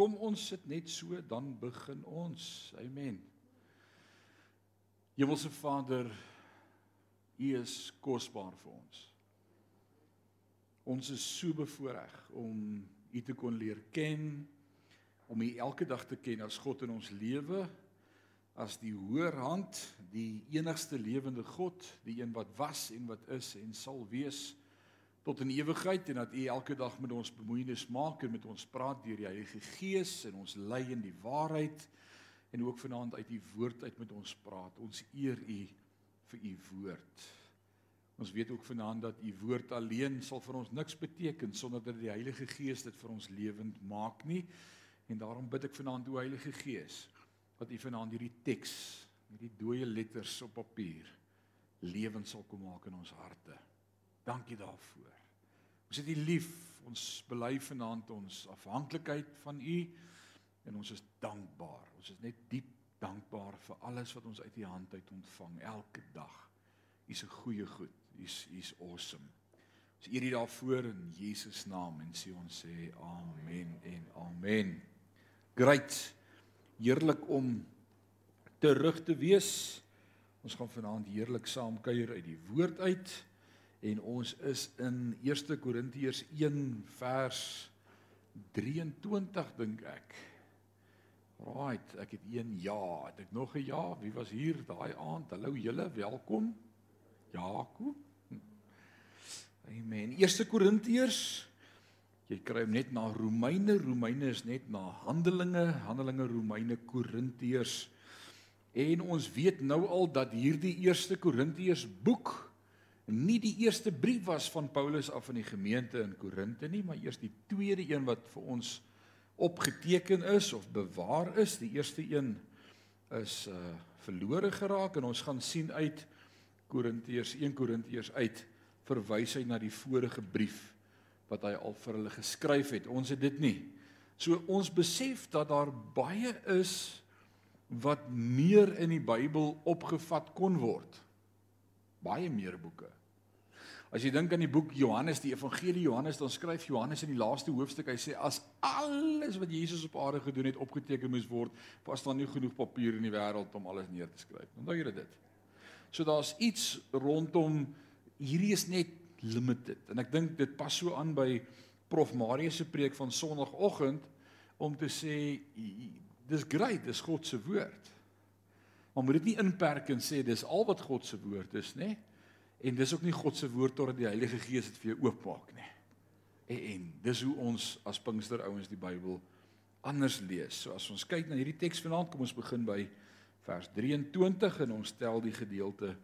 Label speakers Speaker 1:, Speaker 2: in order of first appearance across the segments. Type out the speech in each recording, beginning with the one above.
Speaker 1: Kom ons sit net so dan begin ons. Amen. Hemelse Vader, U is kosbaar vir ons. Ons is so bevoorreg om U te kon leer ken, om U elke dag te ken as God in ons lewe, as die hoër hand, die enigste lewende God, die een wat was en wat is en sal wees tot in ewigheid en dat U elke dag met ons bemoeienis maak en met ons praat deur die Heilige Gees en ons lei in die waarheid en ook vanaand uit U woord uit met ons praat. Ons eer U vir U woord. Ons weet ook vanaand dat U woord alleen sal vir ons niks beteken sonder dat die Heilige Gees dit vir ons lewend maak nie. En daarom bid ek vanaand o Heilige Gees dat U vanaand hierdie teks, hierdie dooie letters op papier lewend sal kom maak in ons harte. Dankie daarvoor. Ons het U lief. Ons bely vanaand ons afhanklikheid van U en ons is dankbaar. Ons is net diep dankbaar vir alles wat ons uit U hand uit ontvang elke dag. U is 'n goeie goed. U is U is awesome. Ons eer U daarvoor in Jesus naam en sê ons sê amen en amen. Great. Heerlik om terug te wees. Ons gaan vanaand heerlik saam kuier uit die woord uit en ons is in 1 Korintiërs 1 vers 23 dink ek. Right, ek het een ja, het ek nog 'n ja? Wie was hier daai aand? Hallo julle, welkom. Jakob. Amen. 1 Korintiërs Jy kry hom net na Romeine. Romeine is net na Handelinge, Handelinge, Romeine, Korintiërs. En ons weet nou al dat hierdie 1 Korintiërs boek nie die eerste brief was van Paulus af aan die gemeente in Korinte nie, maar eers die tweede een wat vir ons opgeteken is of bewaar is. Die eerste een is uh verlore geraak en ons gaan sien uit Korintiërs 1 Korintiërs uit verwys hy na die vorige brief wat hy al vir hulle geskryf het. Ons het dit nie. So ons besef dat daar baie is wat meer in die Bybel opgevat kon word. Baie meer boeke. As jy dink aan die boek Johannes, die Evangelie Johannes, dan skryf Johannes in die laaste hoofstuk, hy sê as alles wat Jesus op aarde gedoen het opgeteken moes word, was daar nie genoeg papier in die wêreld om alles neer te skryf. Onthou jy dit? So daar's iets rondom hierdie is net limited. En ek dink dit pas so aan by Prof Marius se preek van Sondagoggend om te sê dis great, dis God se woord. Maar moet dit nie inperk en sê dis al wat God se woord is, nê? Nee? En dis ook nie God se woord totdat die Heilige Gees dit vir jou oopmaak nie. En, en dis hoe ons as Pinkster ouens die Bybel anders lees. So as ons kyk na hierdie teks vanaand, kom ons begin by vers 23 en ons stel die gedeelte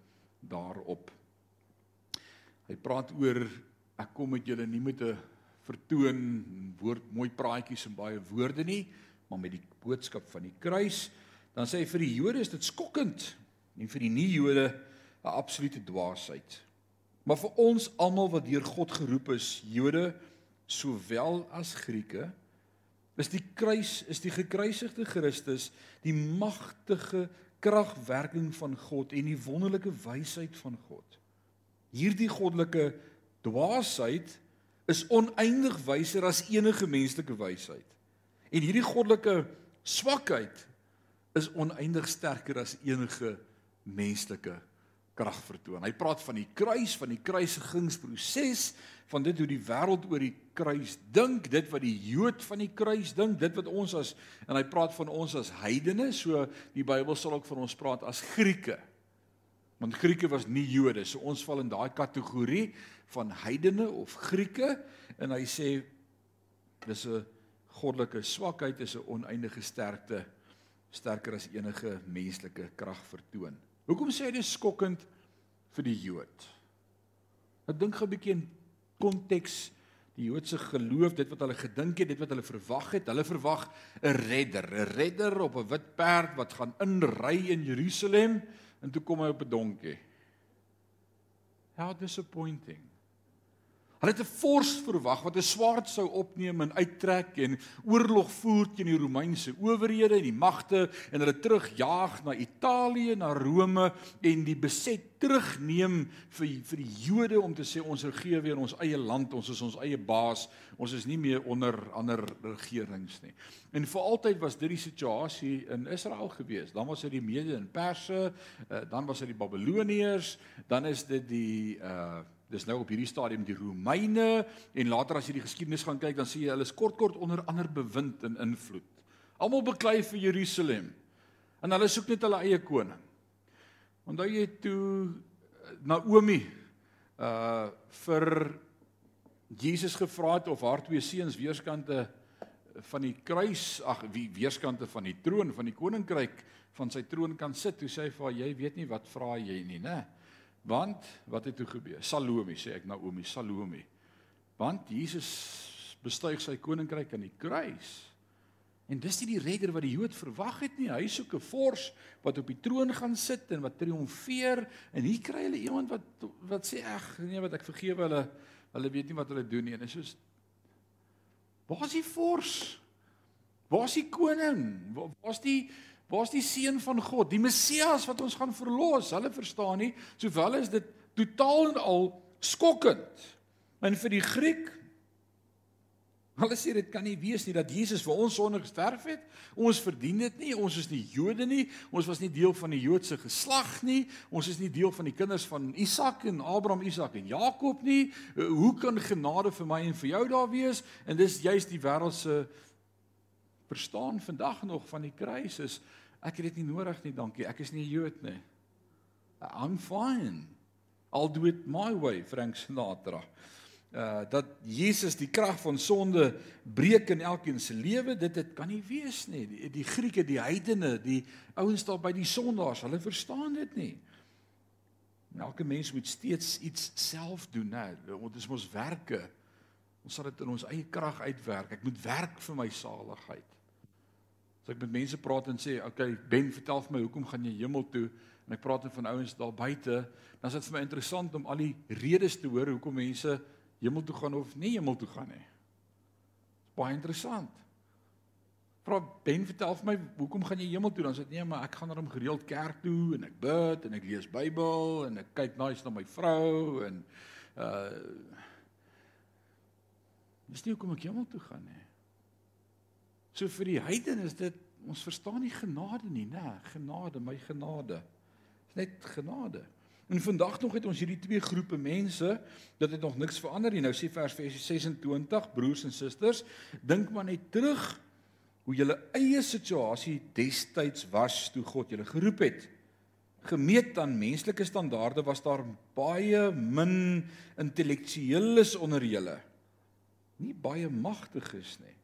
Speaker 1: daarop. Hy praat oor ek kom met julle nie met 'n vertoon woord mooi praatjies en baie woorde nie, maar met die boodskap van die kruis. Dan sê hy vir die Jode is dit skokkend en vir die nie-Jode 'n absolute dwaasheid. Maar vir ons almal wat deur God geroep is, Jode sowel as Grieke, is die kruis, is die gekruisigde Christus die magtige kragwerking van God en die wonderlike wysheid van God. Hierdie goddelike dwaasheid is oneindig wyser as enige menslike wysheid. En hierdie goddelike swakheid is oneindig sterker as enige menslike krag vertoon. Hy praat van die kruis, van die kruisigingsproses, van dit hoe die wêreld oor die kruis dink, dit wat die Jood van die kruis dink, dit wat ons as en hy praat van ons as heidene, so die Bybel sal ook van ons praat as Grieke. Want Grieke was nie Jode, so ons val in daai kategorie van heidene of Grieke en hy sê dis 'n goddelike swakheid is 'n oneindige sterkte sterker as enige menslike krag vertoon. Hoekom sê hy dit skokkend vir die Jood? Ek dink 'n bietjie in konteks die Joodse geloof, dit wat hulle gedink het, dit wat hulle verwag het. Hulle verwag 'n redder, 'n redder op 'n wit perd wat gaan inry in Jerusalem en toe kom hy op 'n donkie. How disappointing. Hulle het 'n vors verwag wat 'n swaard sou opneem en uittrek en oorlog voer teen die Romeinse owerhede en die magte en hulle terugjaag na Italië, na Rome en die beset terugneem vir vir die Jode om te sê ons regeer weer ons eie land, ons is ons eie baas, ons is nie meer onder ander regerings nie. En vir altyd was dit die situasie in Israel gewees. Dan was dit die Mede en Perse, uh, dan was dit die Babiloniërs, dan is dit die uh Dis nou op hierdie stadium die Romeine en later as jy die geskiedenis gaan kyk dan sien jy hulle is kort kort onder ander bewind en invloed. Almal beklei vir Jerusalem. En hulle soek net hulle eie koning. Onthou jy toe eh, Naomi uh vir Jesus gevra het of haar twee seuns weerskante van die kruis, ag wie weerskante van die troon van die koninkryk van sy troon kan sit. Toe sê hy vir haar jy weet nie wat vra jy nie, né? Want wat het toe gebeur? Salome sê ek Naomi, Salome. Want Jesus bestuig sy koninkryk aan die kruis. En dis nie die redder wat die Jood verwag het nie. Hy soek 'n vors wat op die troon gaan sit en wat triomfeer en hier kry hulle iemand wat wat sê ag nee wat ek vergewe hulle hulle weet nie wat hulle doen nie. En is soos Waar is die vors? Waar is die koning? Waar is die Waar's die seun van God, die Messias wat ons gaan verlos? Hulle verstaan nie, sowel is dit totaal en al skokkend. En vir die Griek Hulle sê dit kan nie wees nie dat Jesus vir ons sonde gesterf het. Ons verdien dit nie. Ons is nie Jode nie. Ons was nie deel van die Joodse geslag nie. Ons is nie deel van die kinders van Isak en Abraham, Isak en Jakob nie. Hoe kan genade vir my en vir jou daar wees? En dis juist die wêreldse verstaan vandag nog van die kruis is ek het dit nie nodig nie, dankie. Ek is nie 'n Jood nie. I'm fine. I'll do it my way, Frank Sinatra. Uh dat Jesus die krag van sonde breek in elkeen se lewe, dit dit kan nie wees nie. Die, die Grieke, die heidene, die ouens daar by die sondaars, hulle verstaan dit nie. Elke mens moet steeds iets self doen, né? Dit is mos werke. Ons sal dit in ons eie krag uitwerk. Ek moet werk vir my saligheid. As ek met mense praat en sê, "Oké, okay, Ben, vertel vir my, hoekom gaan jy hemel toe?" en ek praat van ouens daar buite, dan is dit vir my interessant om al die redes te hoor hoekom mense hemel toe gaan of nie hemel toe gaan nie. Dit's baie interessant. Vra Ben, vertel vir my, hoekom gaan jy hemel toe? Dan sê hy, "Nee, maar ek gaan daarom gereeld kerk toe en ek bid en ek lees Bybel en ek kyk nice na my vrou en uh Dis nie hoekom ek hemel toe gaan nie. So vir die heiden is dit ons verstaan nie genade nie, nê? Genade, my genade. Dis net genade. En vandag nog het ons hierdie twee groepe mense, dit het nog niks verander nie. Nou sê vers 26, broers en susters, dink maar net terug hoe julle eie situasie destyds was toe God julle geroep het. Gemeet aan menslike standaarde was daar baie min intellektueles onder julle. Nie baie magtiges nie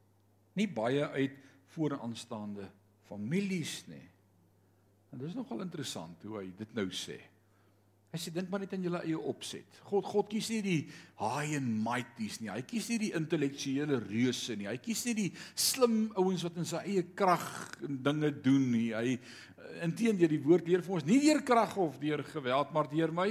Speaker 1: nie baie uit vooraanstaande families nie. En dit is nogal interessant hoe hy dit nou sê. Hy sê dink maar net aan julle eie opset. God God kies nie die high and mighties nie. Hy kies nie die intellektuele reuse nie. Hy kies nie die slim ouens wat in sy eie krag dinge doen nie. Hy inteendeel die woord leer vir ons nie deur krag of deur geweld, maar deur my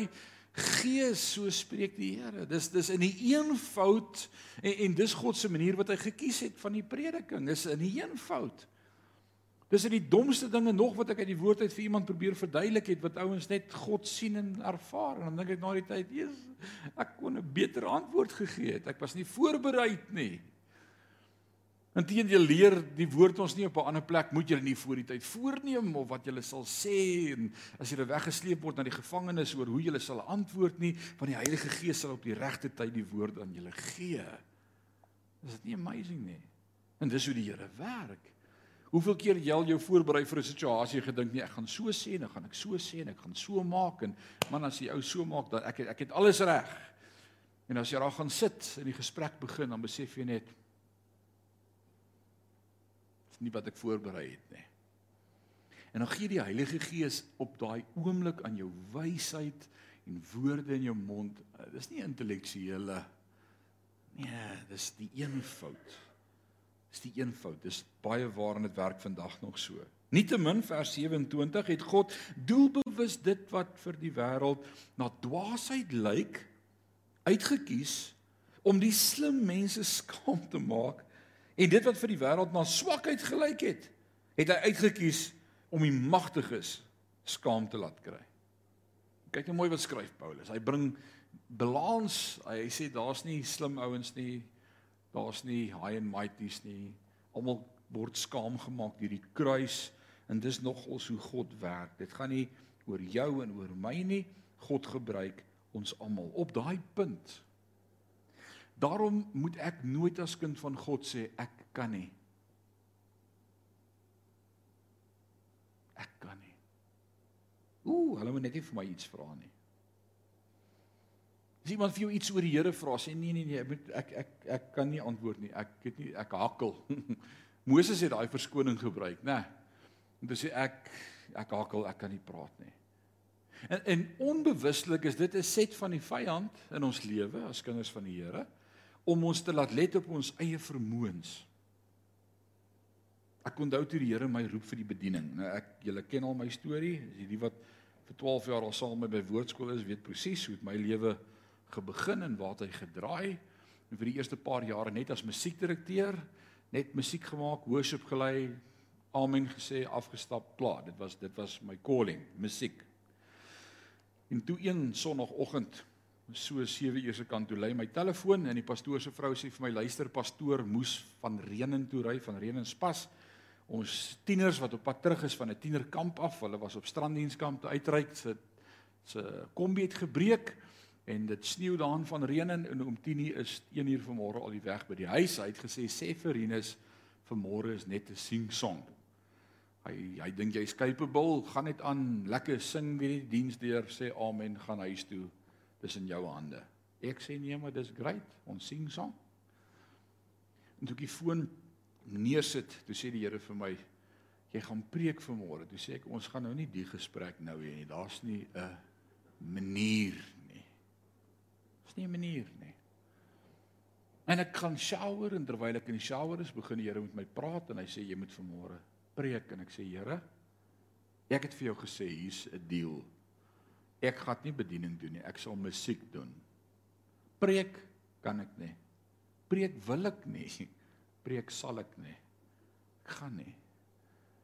Speaker 1: Gees so spreek die Here. Dis dis in die eenvoud en en dis God se manier wat hy gekies het van die prediking. Dis in die eenvoud. Dis in die domste dinge nog wat ek uit die woord uit vir iemand probeer verduidelik het wat ouens net God sien en ervaar en dan dink ek na die tyd, Jesus, ek kon 'n beter antwoord gegee het. Ek was nie voorberei nie. Inteendeel leer die woord ons nie op 'n ander plek moet julle nie voor die tyd voorneem of wat julle sal sê en as julle weggesleep word na die gevangenis oor hoe julle sal antwoord nie want die Heilige Gees sal op die regte tyd die woord aan julle gee. Is dit nie amazing nie? En dis hoe die Here werk. Hoeveel keer jy al jou voorberei vir 'n situasie gedink nie ek gaan so sê en dan gaan ek so sê en ek gaan so maak en man as jy ou so maak dat ek ek het alles reg. En as jy daar gaan sit en die gesprek begin dan besef jy net nie wat ek voorberei het nie. En dan gee die Heilige Gees op daai oomblik aan jou wysheid en woorde in jou mond. Dis nie intellektuele nee, dis die eenvoud. Dis die eenvoud. Dis baie waar in dit werk vandag nog so. Nietemin vers 27 het God doelbewus dit wat vir die wêreld na dwaasheid lyk uitgekies om die slim mense skaam te maak en dit wat vir die wêreld na swakheid gelyk het, het hy uitgekies om die magtiges skaam te laat kry. Kyk net mooi wat skryf Paulus. Hy bring balans. Hy sê daar's nie slim ouens nie. Daar's nie high and mighty's nie. Almal word skaam gemaak deur die kruis en dis nogals hoe God werk. Dit gaan nie oor jou en oor my nie. God gebruik ons almal op daai punt. Daarom moet ek nooit as kind van God sê ek kan nie. Ek kan nie. Ooh, hulle moet net nie vir my iets vra nie. As iemand vir jou iets oor die Here vra, sê nee nee nee, ek moet ek ek ek kan nie antwoord nie. Ek weet nie, ek hakkel. Moses het daai verskoning gebruik, né? Om te sê ek ek hakkel, ek kan nie praat nie. En en onbewuslik is dit 'n set van die vyand in ons lewe as kinders van die Here om ons te laat let op ons eie vermoëns. Ek onthou toe die Here my roep vir die bediening. Nou ek julle ken al my storie. As jy die wat vir 12 jaar al saam met my by woordskool is, weet presies hoe my lewe gebegin en waar hy gedraai. En vir die eerste paar jare net as musiekdirekteur, net musiek gemaak, worship gelei, amen gesê, afgestap, klaar. Dit was dit was my calling, musiek. En toe een sonoggend so 7 uur se kant toe lê my telefoon en die pastoor se vrou sê vir my luister pastoor moes van Renen toe ry van Renenspas ons tieners wat op pad terug is van 'n tienerkamp af hulle was op stranddienskamp uitreik se se kombi het gebreek en dit sneeu daan van Renen en om 10:00 is 1 uur vanmôre al die weg by die huis. Hy het gesê sê vir Rinus vanmôre is net 'n sing song. Hy hy dink jy's capable gaan net aan lekker sing weer die diens deur sê amen gaan huis toe dis in jou hande. Ek sê nee, maar dis great. Ons sing saam. En toe ek die foon neersit, toe sê die Here vir my, jy gaan preek vanmôre. Toe sê ek ons gaan nou nie die gesprek nou hê nie. Daar's nie 'n manier nie. Daar's nie 'n manier nie. En ek gaan shower en terwyl ek in die shower is, begin die Here met my praat en hy sê jy moet vanmôre preek en ek sê Here, ek het vir jou gesê hier's 'n deal ek gaan nie bediening doen nie, ek sal musiek doen. Preek kan ek nie. Preek wil ek nie. Preek sal ek nie. Ek gaan nie.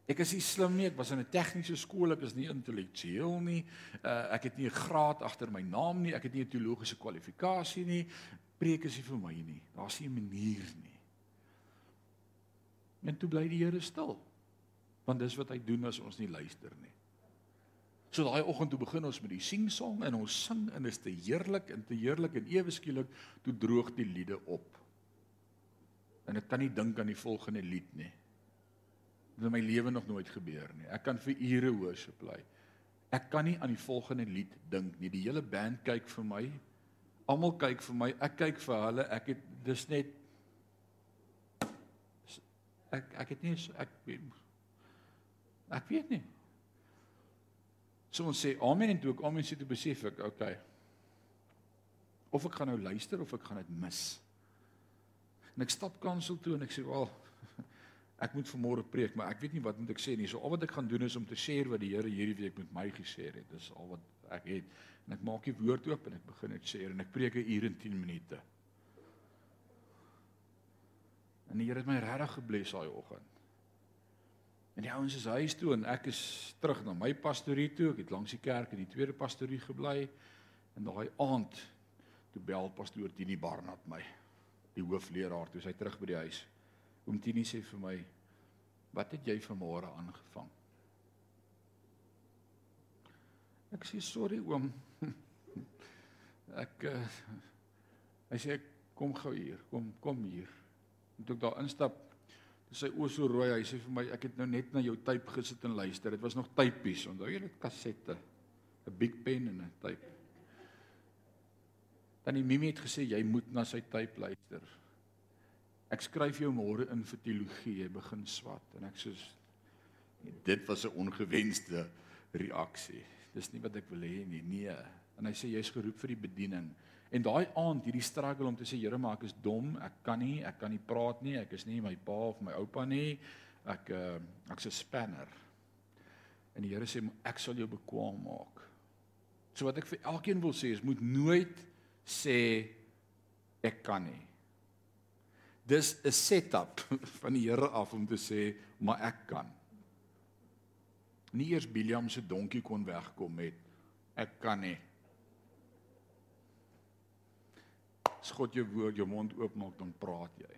Speaker 1: Ek is nie slim nie, ek was in 'n tegniese skool, ek is nie intellektueel nie. Uh, ek het nie 'n graad agter my naam nie, ek het nie 'n teologiese kwalifikasie nie. Preek is nie vir my nie. Daar's nie 'n manier nie. En toe bly die Here stil. Want dis wat hy doen as ons nie luister nie. So daai oggend toe begin ons met die singsong en ons sing en dit is te heerlik en te heerlik en ewe skielik toe droog die liede op. En ek kan nie dink aan die volgende lied nie. Dit het my lewe nog nooit gebeur nie. Ek kan vir ure worship bly. Ek kan nie aan die volgende lied dink nie. Die hele band kyk vir my. Almal kyk vir my. Ek kyk vir hulle. Ek het dis net ek ek het nie ek ek weet nie. So ons sê amen en toe ek amen sê toe besef ek, okay. Of ek gaan nou luister of ek gaan dit mis. En ek stap kansel toe en ek sê, "Wel, ek moet vanmôre preek, maar ek weet nie wat moet ek sê nie. So al wat ek gaan doen is om te share wat die Here hierdie week met my gesê het. Dis al wat ek het. En ek maak die woord oop en ek begin net share en ek preek 'n uur en 10 minute. En die Here het my regtig gebless daai oggend. En die ouens is huis toe en ek is terug na my pastorie toe. Ek het langs die kerk in die tweede pastorie gebly. En daai aand toe bel pastoor Tini Barnard my, die hoofleraar, toe hy terug by die huis. Oom Tini sê vir my: "Wat het jy vanmôre aangevang?" Ek sê: "Sorry oom. ek uh, hy sê kom gou hier. Kom kom hier." En toe ek daar instap sy oë so rooi. Hy sê vir my, ek het nou net na jou tyd gesit en luister. Dit was nog typies. Onthou jy dit kassette? 'n Big pen en 'n tyd. Dan die Mimi het gesê jy moet na sy tyd luister. Ek skryf jou môre in vir teologie. Jy begin swat en ek sê dit was 'n ongewenste reaksie. Dis nie wat ek wil hê nie. Nee. En hy sê jy's geroep vir die bediening. En daai aand hierdie struggle om te sê Here maar ek is dom, ek kan nie, ek kan nie praat nie, ek is nie my pa of my oupa nie. Ek uh ek's 'n spanner. En die Here sê ek sal jou bekwam maak. So wat ek vir elkeen wil sê is moet nooit sê ek kan nie. Dis 'n setup van die Here af om te sê maar ek kan. Nie eers Biliam se donkie kon wegkom met ek kan nie. As God jou woord jou mond oopmaak dan praat jy.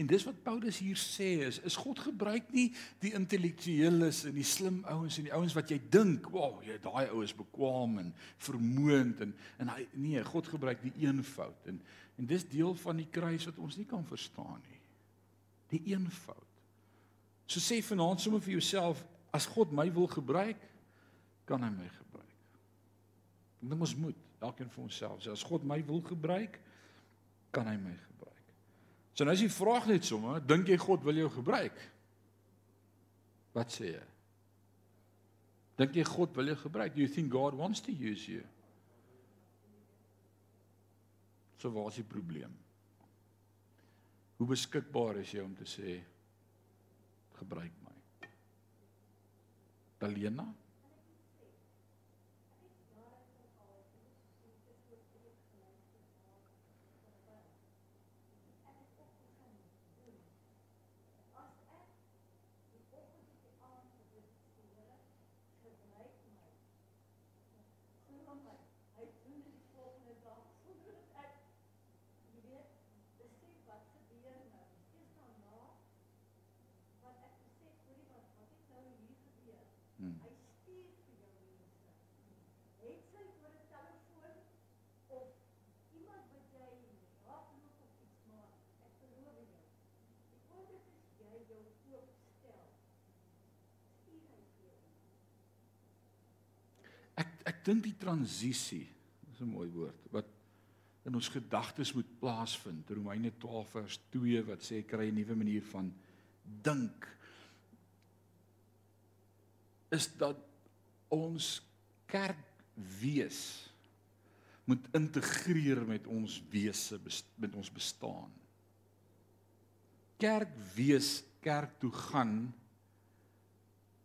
Speaker 1: En dis wat Paulus hier sê is is God gebruik nie die intellektueles en die slim ouens en die ouens wat jy dink, wow, jy daai ou is bekwam en vermoënd en en hy nee, God gebruik die eenvoud en en dis deel van die kruis wat ons nie kan verstaan nie. Die eenvoud. So sê vanaand sommer vir jouself, as God my wil gebruik, kan hy my gebruik. Dit moet ons moet, elkeen vir onsself. So as God my wil gebruik, kan hy my gebruik. So nou is die vraag net sommer, dink jy God wil jou gebruik? Wat sê jy? Dink jy God wil jou gebruik? Do you think God wants to use you? So wat is die probleem? Hoe beskikbaar is jy om te sê gebruik my? Talena? Ek dink die transisie is 'n mooi woord wat in ons gedagtes moet plaasvind. Romeine 12 vers 2 wat sê kry 'n nuwe manier van dink is dat ons kerk wees moet integreer met ons wese met ons bestaan. Kerk wees, kerk toe gaan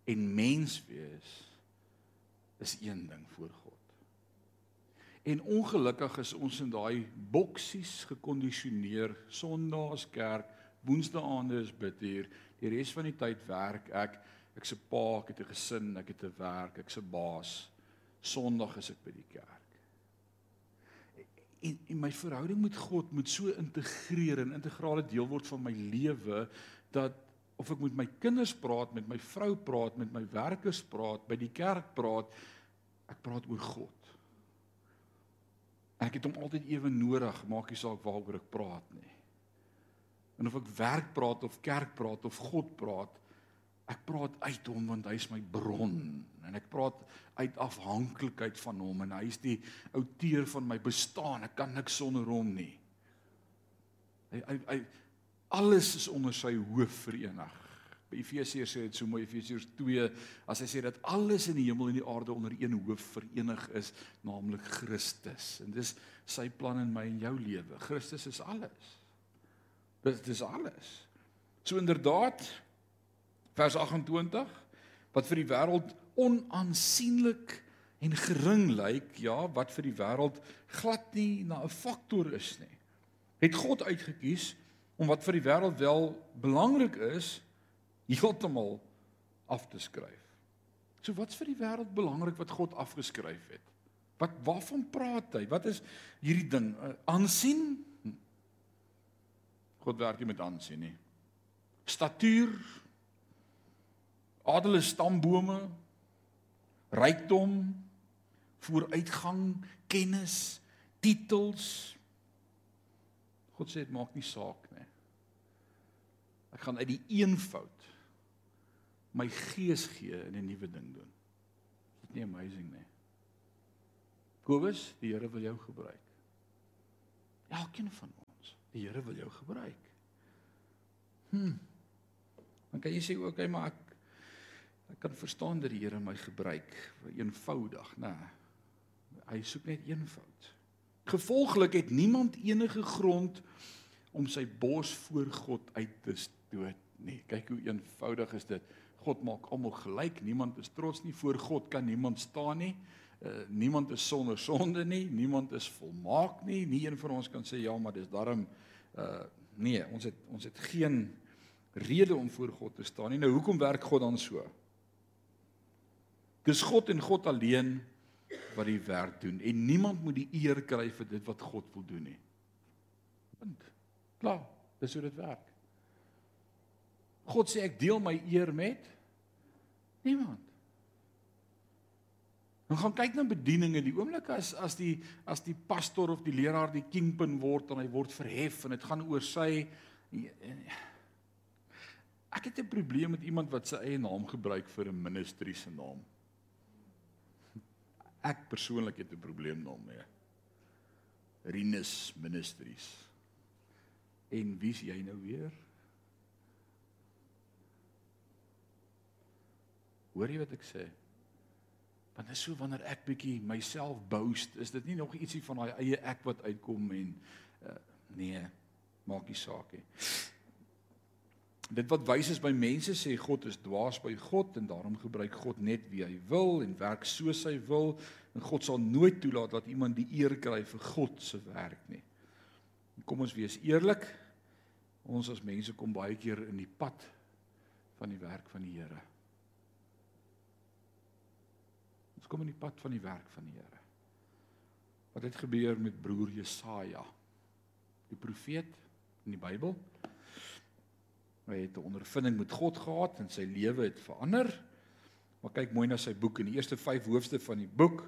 Speaker 1: en mens wees is een ding voor God. En ongelukkig is ons in daai boksies gekondisioneer. Sondae kerk, Woensdaande is bid hier. Die res van die tyd werk ek. Ek's 'n pa, ek het 'n gesin, ek het 'n werk, ek's 'n baas. Sondag is ek by die kerk. En, en my verhouding met God moet so integreer en integrale deel word van my lewe dat of ek met my kinders praat, met my vrou praat, met my werkers praat, by die kerk praat, ek praat oor God. Ek het hom altyd ewe nodig, maak nie saak waaroor ek praat nie. En of ek werk praat of kerk praat of God praat, ek praat uit hom want hy is my bron en ek praat uit afhanklikheid van hom en hy is die outeur van my bestaan. Ek kan niks sonder hom nie. Hy hy, hy alles is onder sy hoof verenig. By Efesiërs sê dit so mooi Efesiërs 2 as hy sê dat alles in die hemel en die aarde onder een hoof verenig is, naamlik Christus. En dis sy plan in my en jou lewe. Christus is alles. Dit is alles. So inderdaad vers 28 wat vir die wêreld onaansienlik en gering lyk, ja, wat vir die wêreld glad nie na 'n faktor is nie. Het God uitgekies om wat vir die wêreld wel belangrik is heeltemal af te skryf. So wat's vir die wêreld belangrik wat God afgeskryf het? Wat waarvan praat hy? Wat is hierdie ding? Uh, aansien? Hm. God werk nie met aansien nie. Statuur, adele stambome, rykdom, vooruitgang, kennis, titels. God sê dit maak nie saak nie. Ek gaan uit die eenvoud my gees gee en 'n nuwe ding doen. Dit is nie amazing nie. Kobus, die Here wil jou gebruik. Elkeen van ons, die Here wil jou gebruik. Hm. Dan kan jy sê okay, maar ek ek kan verstaan dat die Here my gebruik, eenvoudig, nê. Hy soek net eenvoud. Gevolglik het niemand enige grond om sy bors voor God uit te stoot Nee, kyk hoe eenvoudig is dit. God maak almal gelyk. Niemand is trots nie voor God kan niemand staan nie. Uh, niemand is sonder sonde nie. Niemand is volmaak nie. Nie een van ons kan sê ja, maar dis daarom uh nee, ons het ons het geen rede om voor God te staan nie. Nou hoekom werk God dan so? Dis God en God alleen wat die werk doen en niemand moet die eer kry vir dit wat God wil doen nie. Punt. Klaar, dis hoe dit werk. God sê ek deel my eer met niemand. Ons gaan kyk na bedieninge die oomblik as as die as die pastor of die leraar die kingpin word en hy word verhef en dit gaan oor sy Ek het 'n probleem met iemand wat sy eie naam gebruik vir 'n ministry se naam. Ek persoonlik het 'n probleem daarmee. Rinus Ministries. En wie's jy nou weer? Hoor jy wat ek sê? Want dit is so wanneer ek bietjie myself boast, is dit nie nog ietsie van daai eie ek wat uitkom en uh, nee, maak nie saak nie. Dit wat wys is by mense sê God is dwaas by God en daarom gebruik God net wie hy wil en werk soos hy wil en God sal nooit toelaat dat iemand die eer kry vir God se werk nie. Kom ons wees eerlik, ons as mense kom baie keer in die pad van die werk van die Here. Ons kom in die pad van die werk van die Here. Wat het gebeur met broer Jesaja? Die profeet in die Bybel Hy het 'n ondervinding met God gehad en sy lewe het verander. Maar kyk mooi na sy boek in die eerste 5 hoofstukke van die boek.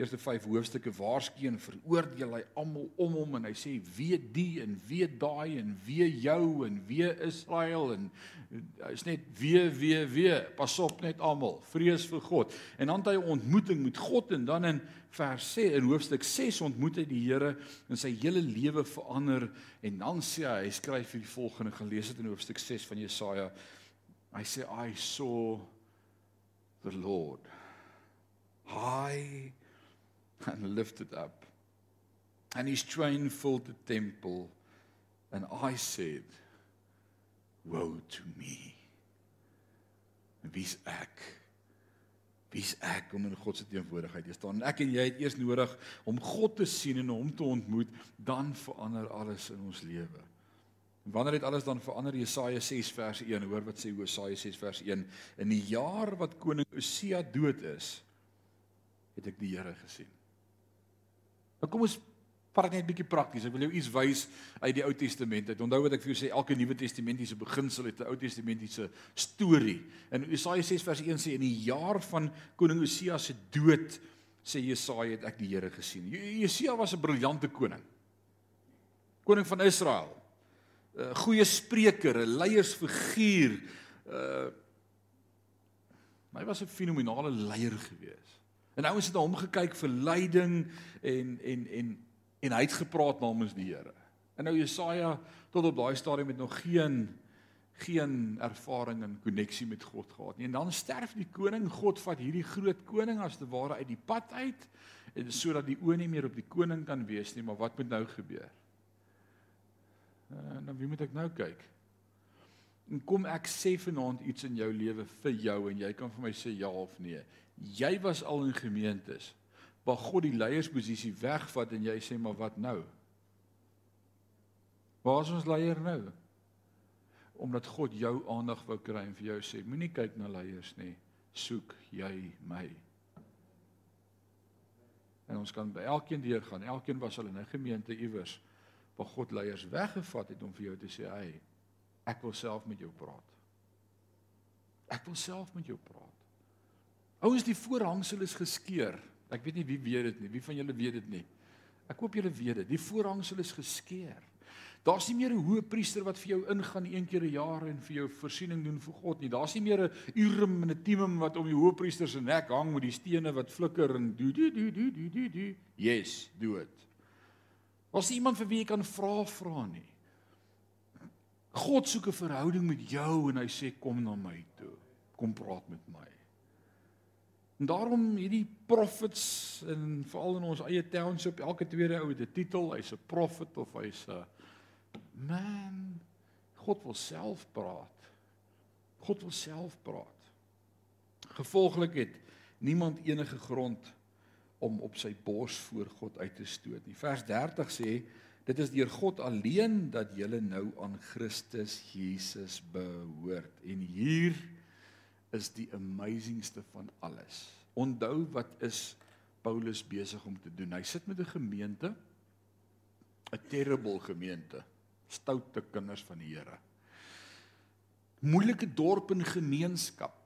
Speaker 1: Eerste 5 hoofstukke waarskyn veroordeel hy almal om hom en hy sê weet die en weet daai en weet jou en weet Israel en hy's net weet weet weet pas op net almal. Vrees vir God. En dan het hy 'n ontmoeting met God en dan in vers 6 in hoofstuk 6 ontmoet hy die Here en sy hele lewe verander en dan sê hy hy skryf vir die volgende gelees het in hoofstuk 6 van Jesaja. Hy sê I saw the Lord. High and lifted up and his train filled the temple and I said woe to me wie's ek Wie's ek om in God se teenwoordigheid te staan? Ek en jy het eers nodig om God te sien en hom te ontmoet, dan verander alles in ons lewe. En wanneer het alles dan verander? Jesaja 6 vers 1. Hoor wat sê Jesaja 6 vers 1. In die jaar wat koning Osia dood is, het ek die Here gesien. Nou kom ons dit net 'n bietjie prakties. Ek wil jou iets wys uit die Ou Testament. Ek onthou wat ek vir jou sê, elke Nuwe Testamentiese beginsel het 'n Ou Testamentiese storie. In Jesaja 6 vers 1 sê in die jaar van koning Osia se dood sê Jesaja het ek die Here gesien. Josia was 'n briljante koning. Koning van Israel. 'n Goeie spreker, 'n leiersfiguur. Uh hy was 'n fenominale leier gewees. En ouens het na hom gekyk vir leiding en en en en hy het gepraat namens die Here. En nou Jesaja tot op daai stadium het nog geen geen ervaring en koneksie met God gehad nie. En dan sterf die koning, God vat hierdie groot koning as te ware uit die pad uit en sodat die oë nie meer op die koning kan wees nie, maar wat moet nou gebeur? En dan wie moet ek nou kyk? En kom ek sê vanaand iets in jou lewe vir jou en jy kan vir my sê ja of nee. Jy was al in gemeentes waar God die leiersposisie wegvat en jy sê maar wat nou? Waar is ons leier nou? Omdat God jou aandag wou kry en vir jou sê moenie kyk na leiers nie, soek jy my. En ons kan by elkeen deur gaan. Elkeen was al in 'n gemeente iewers waar God leiers weggevat het om vir jou te sê, "Hey, ek wil self met jou praat." Ek wil self met jou praat. Ouens, die voorhangsel is geskeur. Ek weet nie wie weet dit nie. Wie van julle weet dit nie? Ek hoop julle weet dit. Die voorhangsel is geskeur. Daar's nie meer 'n hoë priester wat vir jou ingaan een keer 'n jaar en vir jou voorsiening doen vir God nie. Daar's nie meer 'n Urim en 'n Thummim wat om die hoë priester se nek hang met die stene wat flikker en do do do do do do do. Yes, do it. Was iemand vir wie jy kan vra vra nie. God soek 'n verhouding met jou en hy sê kom na my toe. Kom praat met my. En daarom hierdie prophets en veral in ons eie township, elke tweede ou het 'n titel, hy's 'n prophet of hy's 'n man. God wil self praat. God wil self praat. Gevolglik het niemand enige grond om op sy bors voor God uit te stoot nie. Vers 30 sê dit is deur God alleen dat jy nou aan Christus Jesus behoort. En hier is die amazingste van alles. Onthou wat is Paulus besig om te doen? Hy sit met 'n gemeente 'n terrible gemeente, stoute kinders van die Here. Moeilike dorp en gemeenskap.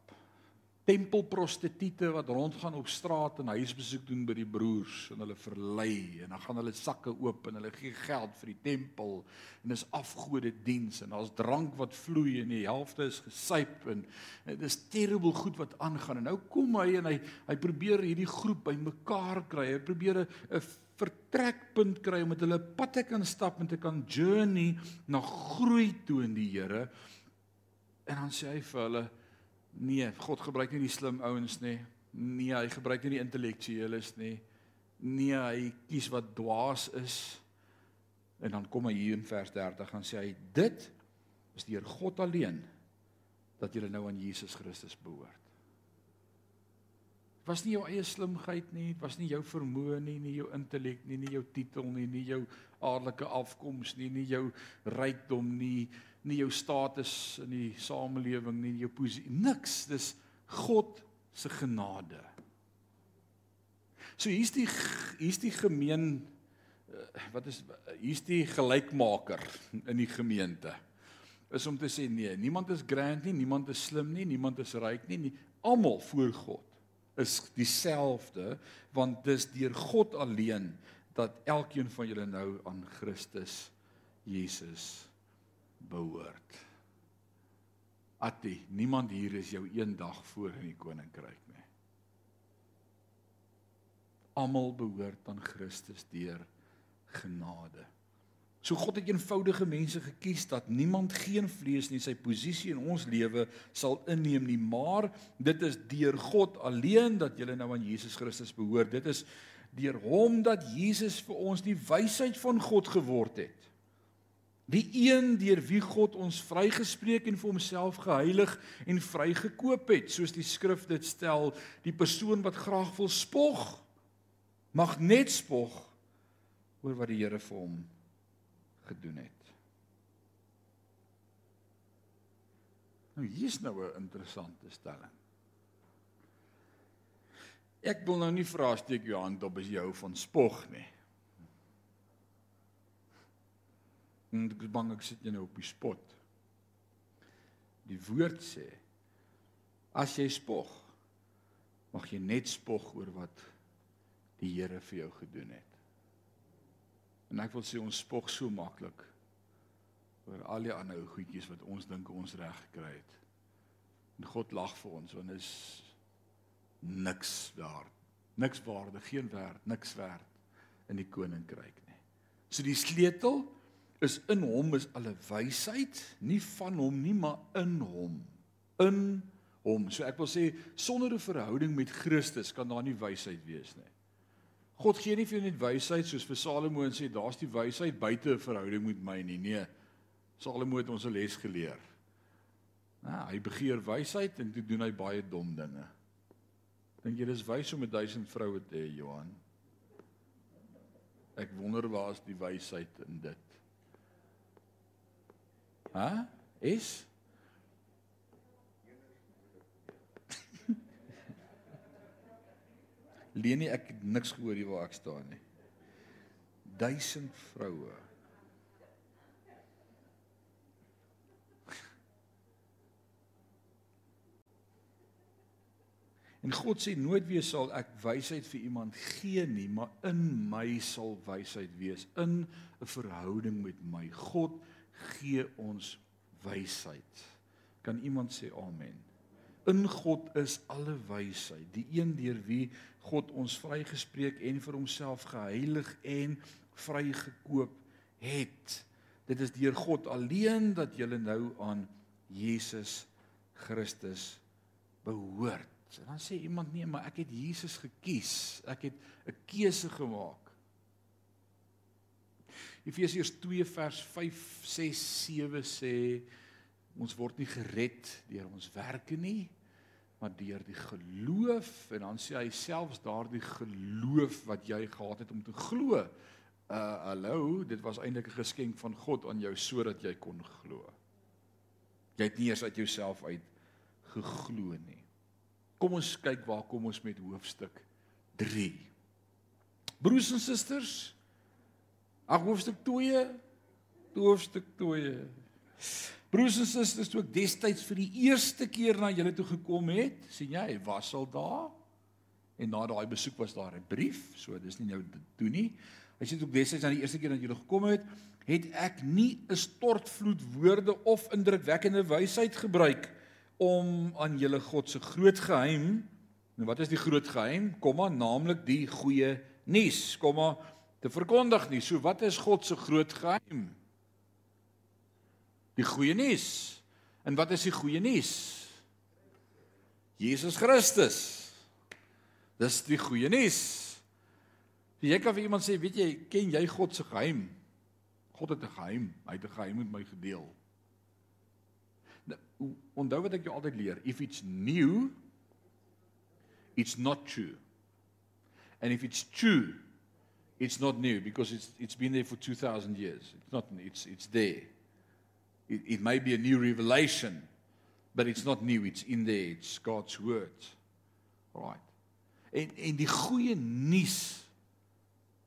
Speaker 1: Tempelprostituie wat rondgaan op straat en huisbesoek doen by die broers en hulle verlei en dan gaan hulle sakke oop en hulle gee geld vir die tempel en dis afgode diens en daar's drank wat vloei en die helfte is gesuip en dit is terrible goed wat aangaan en nou kom hy en hy hy probeer hierdie groep bymekaar kry. Hy probeer 'n vertrekpunt kry om met hulle pad te kan stap en te kan journey na groei toe in die Here. En dan sê hy vir hulle: "Nee, God gebruik nie die slim ouens nie. Nee, hy gebruik nie die intellektueles nie. Nee, hy kies wat dwaas is." En dan kom hy hier in vers 30 en sê hy: "Dit is deur God alleen dat julle nou aan Jesus Christus behoort." was nie jou eie slimheid nie, dit was nie jou vermoë nie, nie jou intellek nie, nie jou titel nie, nie jou aardelike afkoms nie, nie jou rykdom nie jou status in die samelewing nie, jou posisie, niks, dis God se genade. So hier's die hier's die gemeen eh, wat is hier's die gelykmaker in die gemeente. Is om te sê nee, niemand is grand nie, niemand is slim nie, niemand is ryk nie, nie almal voor God is dieselfde want dis deur God alleen dat elkeen van julle nou aan Christus Jesus behoort. Atti, niemand hier is jou eendag voor in die koninkryk nie. Almal behoort aan Christus deur genade. So God het eenvoudige mense gekies dat niemand geen vlees nie sy posisie in ons lewe sal inneem nie, maar dit is deur God alleen dat jy nou aan Jesus Christus behoort. Dit is deur hom dat Jesus vir ons die wysheid van God geword het. Die een deur wie God ons vrygespreek en vir homself geheilig en vrygekoop het, soos die skrif dit stel, die persoon wat graag wil spog mag net spog oor wat die Here vir hom gedoen het. Nou hier's nou 'n interessante stelling. Ek wil nou nie vra steek jou hand op as jy hou van spog nie. En ek is bang ek sit jy nou op die spot. Die woord sê as jy spog mag jy net spog oor wat die Here vir jou gedoen het. En ek wil sê ons spog so maklik oor al die ander goedjies wat ons dink ons reg gekry het. En God lag vir ons want is niks daar. Niks waarde, geen werd, niks werd in die koninkryk nie. So die sleutel is in hom is alle wysheid, nie van hom nie, maar in hom. In hom. So ek wil sê sonder 'n verhouding met Christus kan daar nie wysheid wees nie. God gee nie vir jou net wysheid soos vir Salomo en sê daar's die wysheid buite 'n verhouding met my nie. Nee. Salomo het ons 'n les geleer. Nou, hy begeer wysheid en toe doen hy baie dom dinge. Dink jy dis wys om 'n 1000 vroue te hê, Johan? Ek wonder waar is die wysheid in dit? Hæ? Is Lenie, ek het niks gehoor hier waar ek staan nie. Duisend vroue. En God sê nooit weer sal ek wysheid vir iemand gee nie, maar in my sal wysheid wees in 'n verhouding met my. God gee ons wysheid. Kan iemand sê amen? In God is alle wysheid, die een deur wie God ons vrygespreek en vir homself geheilig en vrygekoop het. Dit is deur God alleen dat jy nou aan Jesus Christus behoort. En dan sê iemand nee, maar ek het Jesus gekies. Ek het 'n keuse gemaak. Efesiërs 2 vers 5, 6, 7 sê Ons word nie gered deur ons werke nie, maar deur die geloof en dan sê hy selfs daardie geloof wat jy gehad het om te glo. Uh hallo, dit was eintlik 'n geskenk van God aan jou sodat jy kon glo. Jy het nie eers uit jouself uit geglo nie. Kom ons kyk waar kom ons met hoofstuk 3. Broers en susters, ag hoofstuk 2, hoofstuk 2. Broers en susters, toe ek destyds vir die eerste keer na julle toe gekom het, sien jy, hy was al daar. En na daai besoek was daar 'n brief, so dis nie nou toe nie. Hy sê toe ek destyds na die eerste keer na julle gekom het, het ek nie 'n stortvloed woorde of indrukwekkende wysheid gebruik om aan julle God se groot geheim, nou wat is die groot geheim? Komma, naamlik die goeie nuus, komma, te verkondig nie. So wat is God se groot geheim? Die goeie nuus. En wat is die goeie nuus? Jesus Christus. Dis die goeie nuus. Jy kan vir iemand sê, weet jy, ken jy God se geheim? God het 'n geheim. Hy het 'n geheim met my gedeel. Nou, onthou wat ek jou altyd leer, if it's new, it's not true. And if it's true, it's not new because it's it's been there for 2000 years. It's not it's it's there. It, it may be a new revelation, but it's not new. It's in there. It's God's word. Right. En en die goeie nuus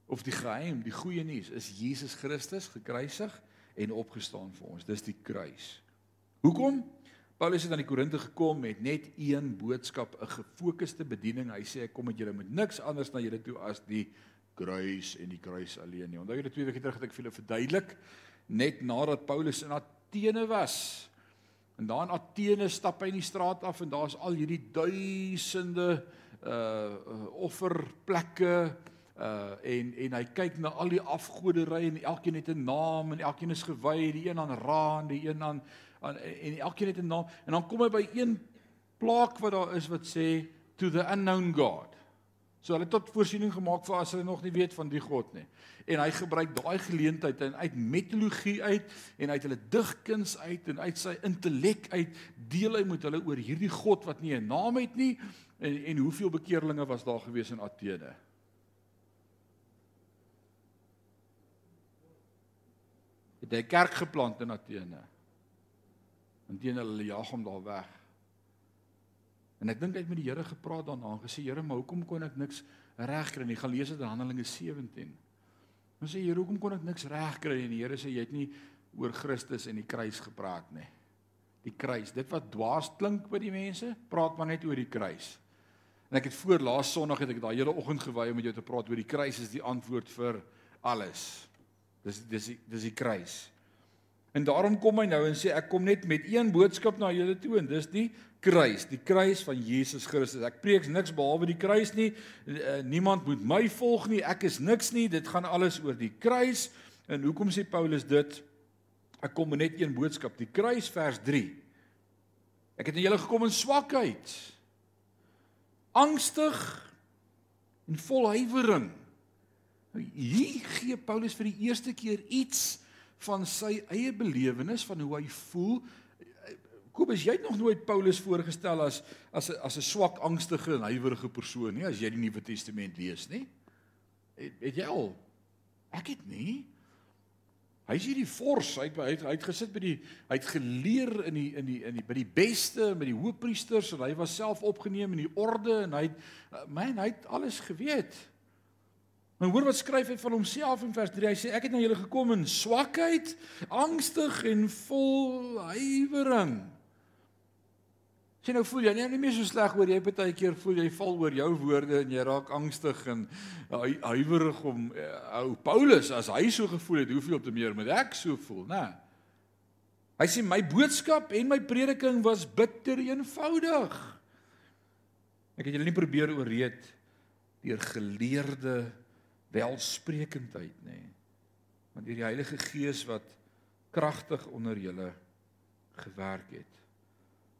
Speaker 1: of die geheim, die goeie nuus is Jesus Christus gekruisig en opgestaan vir ons. Dis die kruis. Hoekom? Paulus het aan die Korinte gekom met net een boodskap, 'n gefokusde bediening. Hy sê ek kom met julle met niks anders na julle toe as die kruis en die kruis alleen nie. Onthou julle twee weke terug het ek vir julle verduidelik net nadat Paulus in Athene was. En daar in Athene stap hy in die straat af en daar's al hierdie duisende uh offerplekke uh en en hy kyk na al die afgoderry en elkeen het 'n naam en elkeen is gewy, die een aan Ra en die een aan aan en elkeen het 'n naam en dan kom hy by een plaak wat daar is wat sê to the unknown god. So hulle het tot voorsiening gemaak vir as hulle nog nie weet van die God nie. En hy gebruik daai geleentheid en uit mitologie uit en uit hulle digkuns uit en uit sy intellek uit deel hy met hulle oor hierdie God wat nie 'n naam het nie en en hoeveel bekeerlinge was daar gewees in Athene? Het hy kerk geplant in Athene? Inteendeel hulle jaag hom daar weg. En ek dink hy het met die Here gepraat daarna en gesê Here, maar hoekom kon ek niks regkry nie? Gaan lees dit in Handelinge 17. Ons sê Here, hoekom kon ek niks regkry nie? Die Here sê jy het nie oor Christus en die kruis gepraat nie. Die kruis, dit wat dwaas klink by die mense, praat maar net oor die kruis. En ek het voor laas Sondag het ek daai hele oggend gewy om met jou te praat oor die kruis is die antwoord vir alles. Dis dis die, dis die kruis. En daarom kom hy nou en sê ek kom net met een boodskap na julle toe en dis die kruis, die kruis van Jesus Christus. Ek preek niks behalwe die kruis nie. Eh, niemand moet my volg nie. Ek is niks nie. Dit gaan alles oor die kruis. En hoekom sê Paulus dit? Ek kom met net een boodskap, die kruis vers 3. Ek het na julle gekom in swakheid. Angstig en vol huiwering. Nou, hier gee Paulus vir die eerste keer iets van sy eie belewenis van hoe hy voel. Kobus, jy het nog nooit Paulus voorgestel as as as 'n swak, angstige en huiwerige persoon nie as jy die Nuwe Testament lees nie. Het, het jy al? Ek het nie. Hy is hierdie fors, hy het hy het, hy het gesit by die hy het geleer in die in die in die by die beste met die hoofpriesters en hy was self opgeneem in die orde en hy het man, hy het alles geweet. Maar hoor wat skryf hy van homself in vers 3. Hy sê ek het na julle gekom in swakheid, angstig en vol huiwering. Sien nou voel jy nie, nie meer so sleg oor jy baie keer voel jy val oor jou woorde en jy raak angstig en huiwerig om eh, ou Paulus as hy so gevoel het, hoeveel te meer moet ek so voel, né? Hy sê my boodskap en my prediking was bitter eenvoudig. Ek het julle nie probeer ooreed deur geleerde welsprekendheid. Nee. Want deur die Heilige Gees wat kragtig onder julle gewerk het.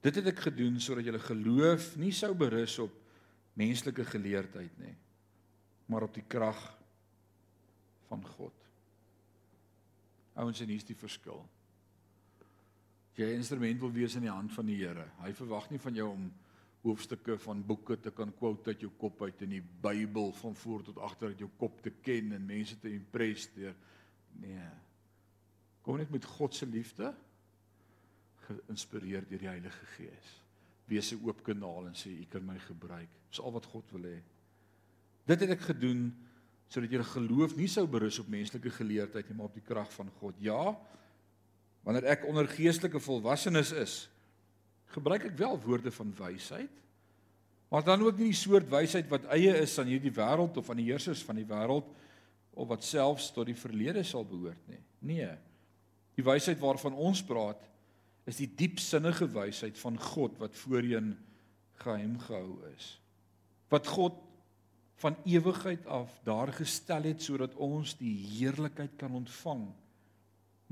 Speaker 1: Dit het ek gedoen sodat julle geloof nie sou berus op menslike geleerdheid nie, maar op die krag van God. Ouens, en hier's die verskil. jy 'n instrument wil wees in die hand van die Here. Hy verwag nie van jou om hoofstukke van boeke te kan quote uit jou kop uit in die Bybel van voor tot agter uit jou kop te ken en mense te impress deur nee. Kom net met God se liefde geïnspireer deur die Heilige Gees. Wees 'n oop kanaal en sê u kan my gebruik. Dis al wat God wil hê. Dit het ek gedoen sodat julle geloof nie sou berus op menslike geleerdheid nie, maar op die krag van God. Ja, wanneer ek onder geestelike volwassenes is, gebruik ek wel woorde van wysheid. Maar dan ook nie die soort wysheid wat eie is aan hierdie wêreld of aan die heersers van die wêreld of wat selfs tot die verlede sal behoort nie. Nee. Die wysheid waarvan ons praat is die diepsinnige wysheid van God wat voorheen geheim gehou is. Wat God van ewigheid af daar gestel het sodat ons die heerlikheid kan ontvang.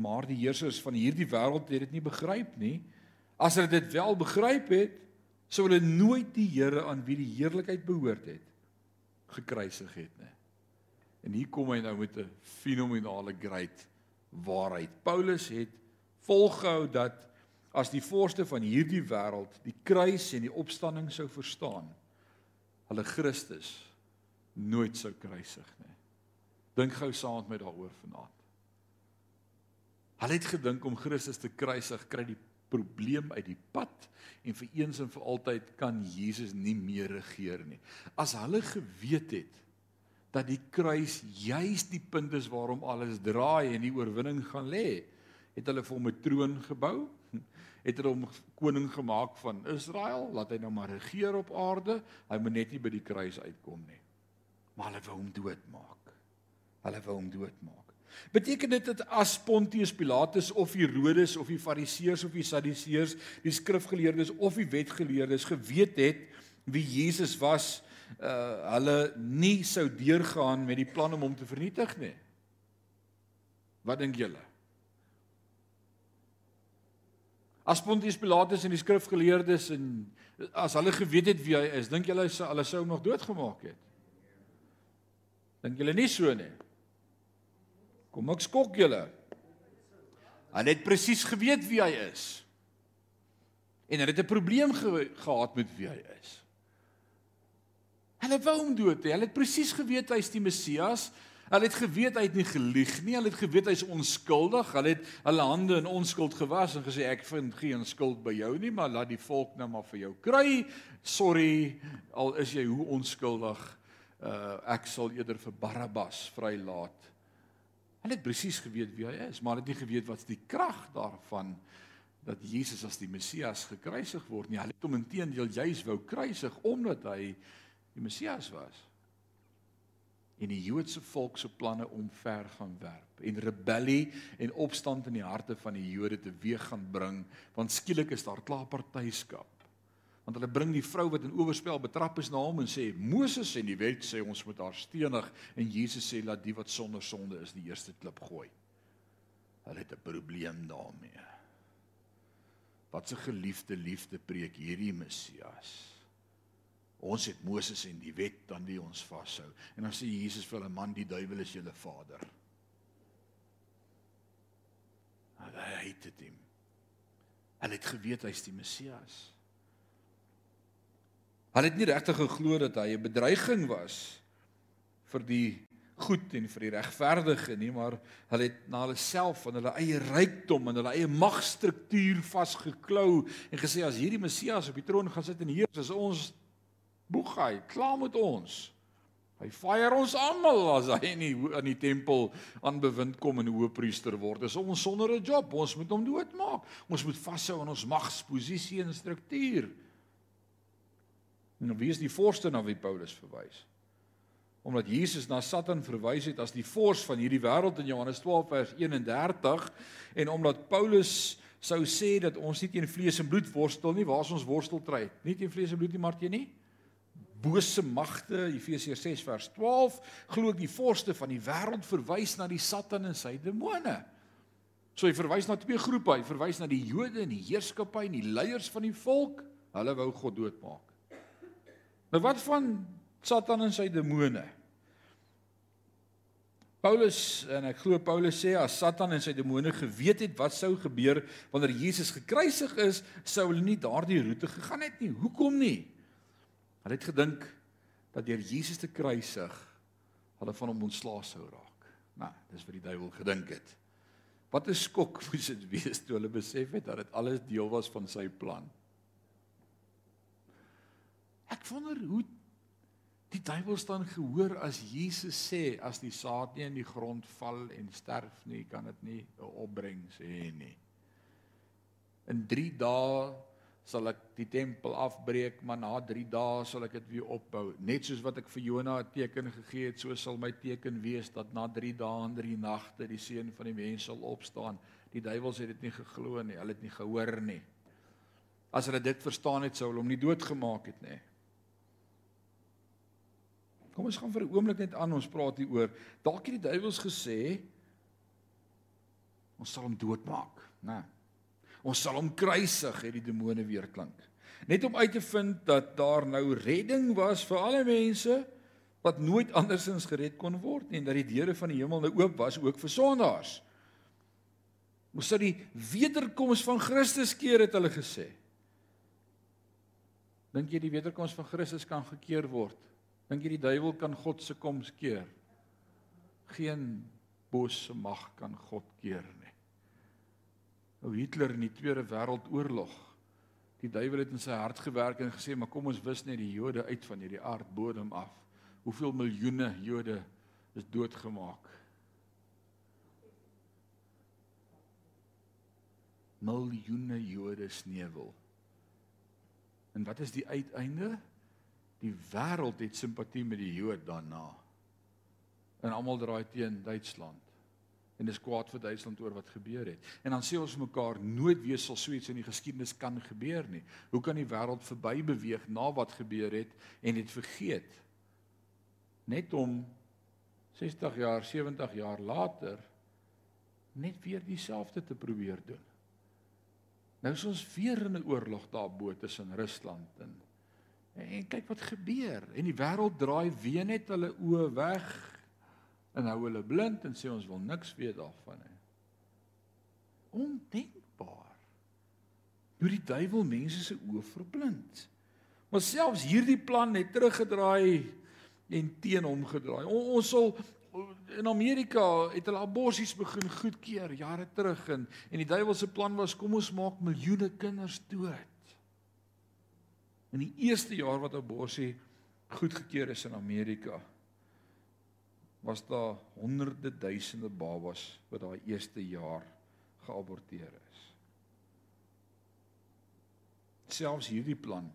Speaker 1: Maar die heersers van hierdie wêreld het dit nie begryp nie. As hulle dit wel begryp het, sou hulle nooit die Here aan wie die heerlikheid behoort het gekruisig het nie. En hier kom hy nou met 'n fenominale great waarheid. Paulus het volgehou dat as die voorste van hierdie wêreld die kruis en die opstanding sou verstaan, hulle Christus nooit sou kruisig nie. Dink gou saam met my daaroor vanaand. Hulle het gedink om Christus te kruisig kry die probleem uit die pad en vir eens en vir altyd kan Jesus nie meer regeer nie. As hulle geweet het dat die kruis juis die punt is waarom alles draai en die oorwinning gaan lê, het hulle vir hom 'n troon gebou, het hulle hom koning gemaak van Israel, laat hy nou maar regeer op aarde, hy moet net nie by die kruis uitkom nie. Maar hulle wou hom doodmaak. Hulle wou hom doodmaak. Beteken dit dat as Pontius Pilatus of Herodes of die Fariseërs of die Sadduseërs, die skrifgeleerdes of die wetgeleerdes geweet het wie Jesus was, uh hulle nie sou deurgaan met die plan om hom te vernietig nie. Wat dink julle? As Pontius Pilatus en die skrifgeleerdes en as hulle geweet het wie hy is, dink julle hulle sou hom nog doodgemaak het? Dink julle nie so nie? Kom ek skok julle. Hy het presies geweet wie hy is. En hy het 'n probleem ge gehad met wie hy is. Hulle wou hom dood hê. Hulle het presies geweet hy's die Messias. Hulle het geweet hy het nie gelieg nie. Hulle het geweet hy's onskuldig. Hulle het hulle hande in onskuld gewas en gesê ek vind geen skuld by jou nie, maar laat die volk nou maar vir jou kry. Sorry, al is jy hoe onskuldig. Uh ek sal eerder vir Barabbas vrylaat Hulle het presies geweet wie hy is, maar hulle het nie geweet wat die krag daarvan dat Jesus as die Messias gekruisig word nie. Hulle het hom intedeel juis wou kruisig omdat hy die Messias was. En die Joodse volk se planne omver gaan werp en rebellie en opstand in die harte van die Jode teweeg gaan bring, want skielik is daar klaar partyskap want hulle bring die vrou wat in oorspel betrap is na hom en sê Moses en die wet sê ons moet haar stenig en Jesus sê laat die wat sonder sonde is die eerste klip gooi. Hulle het 'n probleem daarmee. Wat 'n geliefde liefde preek hierdie Messias. Ons het Moses en die wet dan wie ons vashou. En dan sê Jesus vir 'n man die duiwel is julle vader. Hy het dit hom. Hulle het geweet hy's die Messias. Hulle het nie regtig geglo dat hy 'n bedreiging was vir die goed en vir die regverdige nie, maar hulle het na hulle self en hulle eie rykdom en hulle eie magstruktuur vasgeklou en gesê as hierdie Messias op die troon gaan sit en heers, is ons boegai, klaar met ons. Hy fire ons almal as hy in die in die tempel aan bewind kom en hoëpriester word. Dis ons sonder 'n job, ons moet hom doodmaak. Ons moet vashou aan ons magsposisie en struktuur. En wie is die vorste na wie Paulus verwys? Omdat Jesus na Satan verwys het as die vors van hierdie wêreld in Johannes 12 vers 31 en omdat Paulus sou sê dat ons nie teen vlees en bloed worstel nie, waar ons worstelstryd? Nie teen vlees en bloed nie, maar teen nie bose magte, Efesiërs 6 vers 12, glo ek die vorste van die wêreld verwys na die Satan en sy demone. So hy verwys na twee groepe, hy verwys na die Jode en die heerskappy en die leiers van die volk. Hulle wou God doodmaak. Nou wat van Satan en sy demone? Paulus en ek glo Paulus sê as Satan en sy demone geweet het wat sou gebeur wanneer Jesus gekruisig is, sou hulle nie daardie roete gegaan het nie. Hoekom nie? Hulle het gedink dat deur Jesus te kruisig hulle van hom ontslae sou raak. Nou, dis wat die duiwel gedink het. Wat 'n skok moes dit wees toe hulle besef het dat dit alles deel was van sy plan. Ek wonder hoe die duiwel staan gehoor as Jesus sê as die saad nie in die grond val en sterf nie, kan dit nie opbring sê nie. In 3 dae sal ek die tempel afbreek, maar na 3 dae sal ek dit weer opbou. Net soos wat ek vir Jona 'n teken gegee het, so sal my teken wees dat na 3 dae en 3 nagte die seun van die mens sal opstaan. Die duiwels het dit nie geglo nie, hulle het nie gehoor nie. As hulle dit verstaan het, sou hulle hom nie doodgemaak het nie. Kom ons gaan vir 'n oomblik net aan ons praat hier oor. Dalk het die duiwels gesê ons sal hom doodmaak, né? Nee. Ons sal hom kruisig, het die demone weer klink. Net om uit te vind dat daar nou redding was vir alle mense wat nooit andersins gered kon word nie en dat die deure van die hemel nou oop was ook vir sondaars. Moes dit die wederkoms van Christus keer het hulle gesê. Dink jy die wederkoms van Christus kan gekeer word? Dink jy die duiwel kan God se koms keer? Geen bose mag kan God keer nie. Ou Hitler in die Tweede Wêreldoorlog. Die duiwel het in sy hart gewerk en gesê, "Maar kom ons wis net die Jode uit van hierdie aardbodem af. Hoeveel miljoene Jode is doodgemaak?" Miljoene Jode sneuwel. En wat is die uiteinde? Die wêreld het simpatie met die Jood daarna. En almal draai teen Duitsland en dis kwaad vir Duitsland oor wat gebeur het. En dan sê ons mekaar nooit weer sal so iets in die geskiedenis kan gebeur nie. Hoe kan die wêreld verby beweeg na wat gebeur het en dit vergeet? Net om 60 jaar, 70 jaar later net weer dieselfde te probeer doen. Nou is ons weer in 'n oorlog daarbo tussen Rusland en en kyk wat gebeur. En die wêreld draai weer net hulle oë weg en hou hulle blind en sê ons wil niks weet daarvan nie. Ondenkbaar. Hoe die duiwel mense se oë verblind. Maar selfs hierdie plan het teruggedraai en teen hom gedraai. On, ons sal in Amerika het hulle aborsies begin goedkeur jare terug en en die duiwel se plan was kom ons maak miljoene kinders dood. In die eerste jaar wat aborsie goedgekeur is in Amerika was daar honderde duisende babas wat daai eerste jaar geaborteer is. Selfs hierdie plan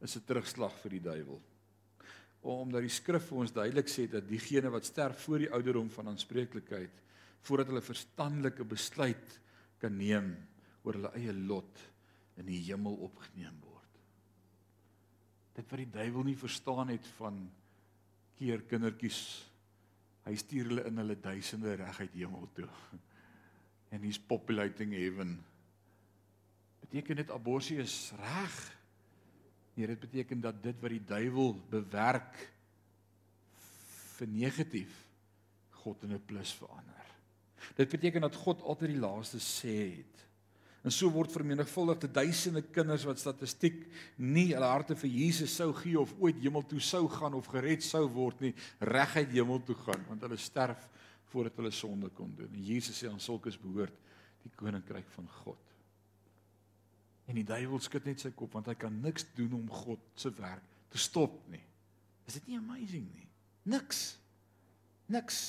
Speaker 1: is 'n terugslag vir die duiwel. Omdat die skrif vir ons duidelik sê dat diegene wat sterf voor die ouderdom van aanspreeklikheid voordat hulle verstandelike besluit kan neem oor hulle eie lot in die hemel opgeneem word. Dit wat die duiwel nie verstaan het van keer kindertjies hy stuur hulle in hulle duisende reguit hemel toe. En he's populating heaven. Beteken dit abortus is reg? Nee, dit beteken dat dit wat die duiwel bewerk vir negatief God in 'n plus verander. Dit beteken dat God altyd die laaste sê het. En so word vermenigvuldigde duisende kinders wat statistiek nie hulle harte vir Jesus sou gee of ooit hemel toe sou gaan of gered sou word nie, reguit hemel toe gaan want hulle sterf voordat hulle sonde kon doen. En Jesus sê aan sulkes behoort die koninkryk van God. En die duiwel skud net sy kop want hy kan niks doen om God se werk te stop nie. Is dit nie amazing nie? Niks. Niks.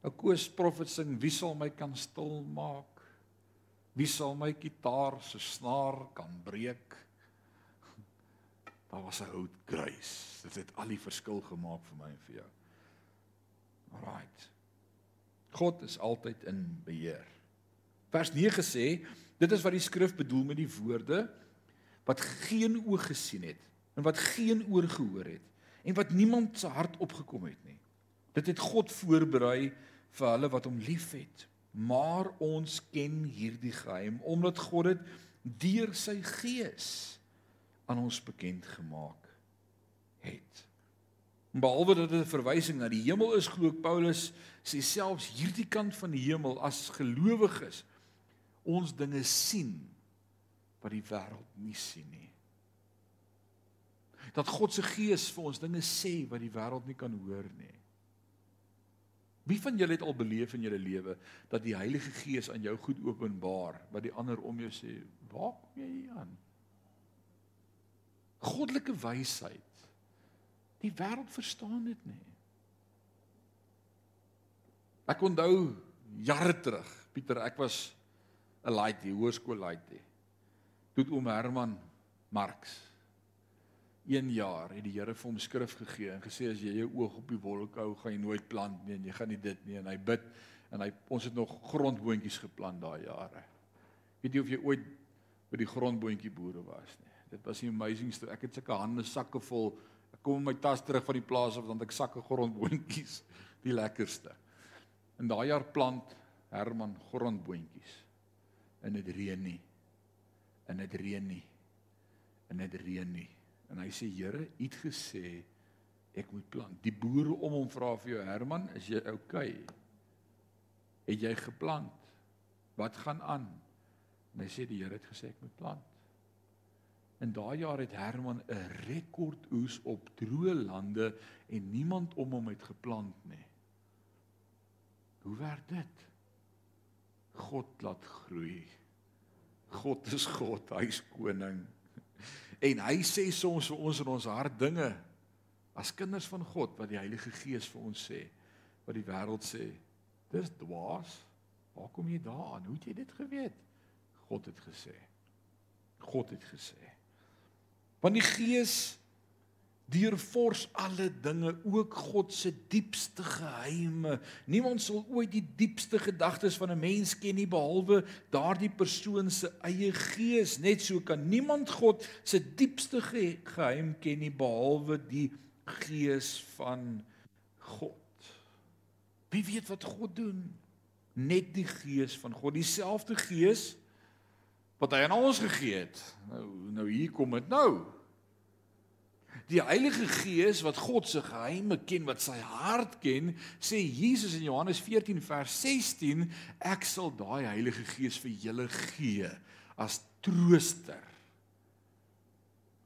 Speaker 1: Ou Koos profet sing wie sal my kan stil maak? Wie sal my kitaar se snaar kan breek? Daar was 'n hout kruis. Dit het al die verskil gemaak vir my en vir jou. Alraight. God is altyd in beheer. Vers 9 sê, dit is wat die skrif bedoel met die woorde wat geen oog gesien het en wat geen oor gehoor het en wat niemand se hart opgekom het nie. Dit het God voorberei vir hulle wat hom liefhet maar ons ken hierdie geheim omdat God dit deur sy gees aan ons bekend gemaak het. Behalwe dat dit 'n verwysing na die hemel is, glo Paulus sê selfs hierdie kant van die hemel as gelowiges ons dinge sien wat die wêreld nie sien nie. Dat God se gees vir ons dinge sê wat die wêreld nie kan hoor nie. Wie van julle het al beleef in julle lewe dat die Heilige Gees aan jou goed openbaar wat die ander om jou sê, "Waar kom jy hier aan?" Goddelike wysheid. Die wêreld verstaan dit nie. Ek onthou jare terug, Pieter, ek was 'n laaitie, hoërskool laaitie. Toe oom Herman Marx 1 jaar het die Here vir hom skrif gegee en gesê as jy jou oog op die wolk hou, gaan jy nooit plant nie en jy gaan nie dit nie en hy bid en hy ons het nog grondboontjies geplant daai jare. Weet jy of jy ooit by die grondboontjie boere was nie? Dit was 'n amazing storie. Ek het sulke hande sakke vol. Ek kom met my tas terug van die plaas af want ek sakke grondboontjies, die lekkerste. In daai jaar plant Herman grondboontjies. En dit reën nie. En dit reën nie. En dit reën nie. En hy sê Here, U het gesê ek moet plant. Die boere om hom vra vir jou Herman, is jy okay? Het jy geplant? Wat gaan aan? En hy sê die Here het gesê ek moet plant. In daai jaar het Herman 'n rekordoes op droë lande en niemand om hom het geplant nie. Hoe werk dit? God laat groei. God is God, hy's koning. En hy sê soms vir ons in ons hart dinge as kinders van God wat die Heilige Gees vir ons sê wat die wêreld sê dis dwaas. Waar kom jy daaraan? Hoe het jy dit geweet? God het gesê. God het gesê. Want die Gees deurvors alle dinge, ook God se diepste geheime. Niemand sal ooit die diepste gedagtes van 'n mens ken nie behalwe daardie persoon se eie gees. Net so kan niemand God se diepste ge geheim ken nie behalwe die gees van God. Wie weet wat God doen? Net die gees van God, dieselfde gees wat hy aan ons gegee het. Nou nou hier kom dit nou. Die Heilige Gees wat God se geheime ken, wat sy hart ken, sê Jesus in Johannes 14 vers 16, ek sal daai Heilige Gees vir julle gee as trooster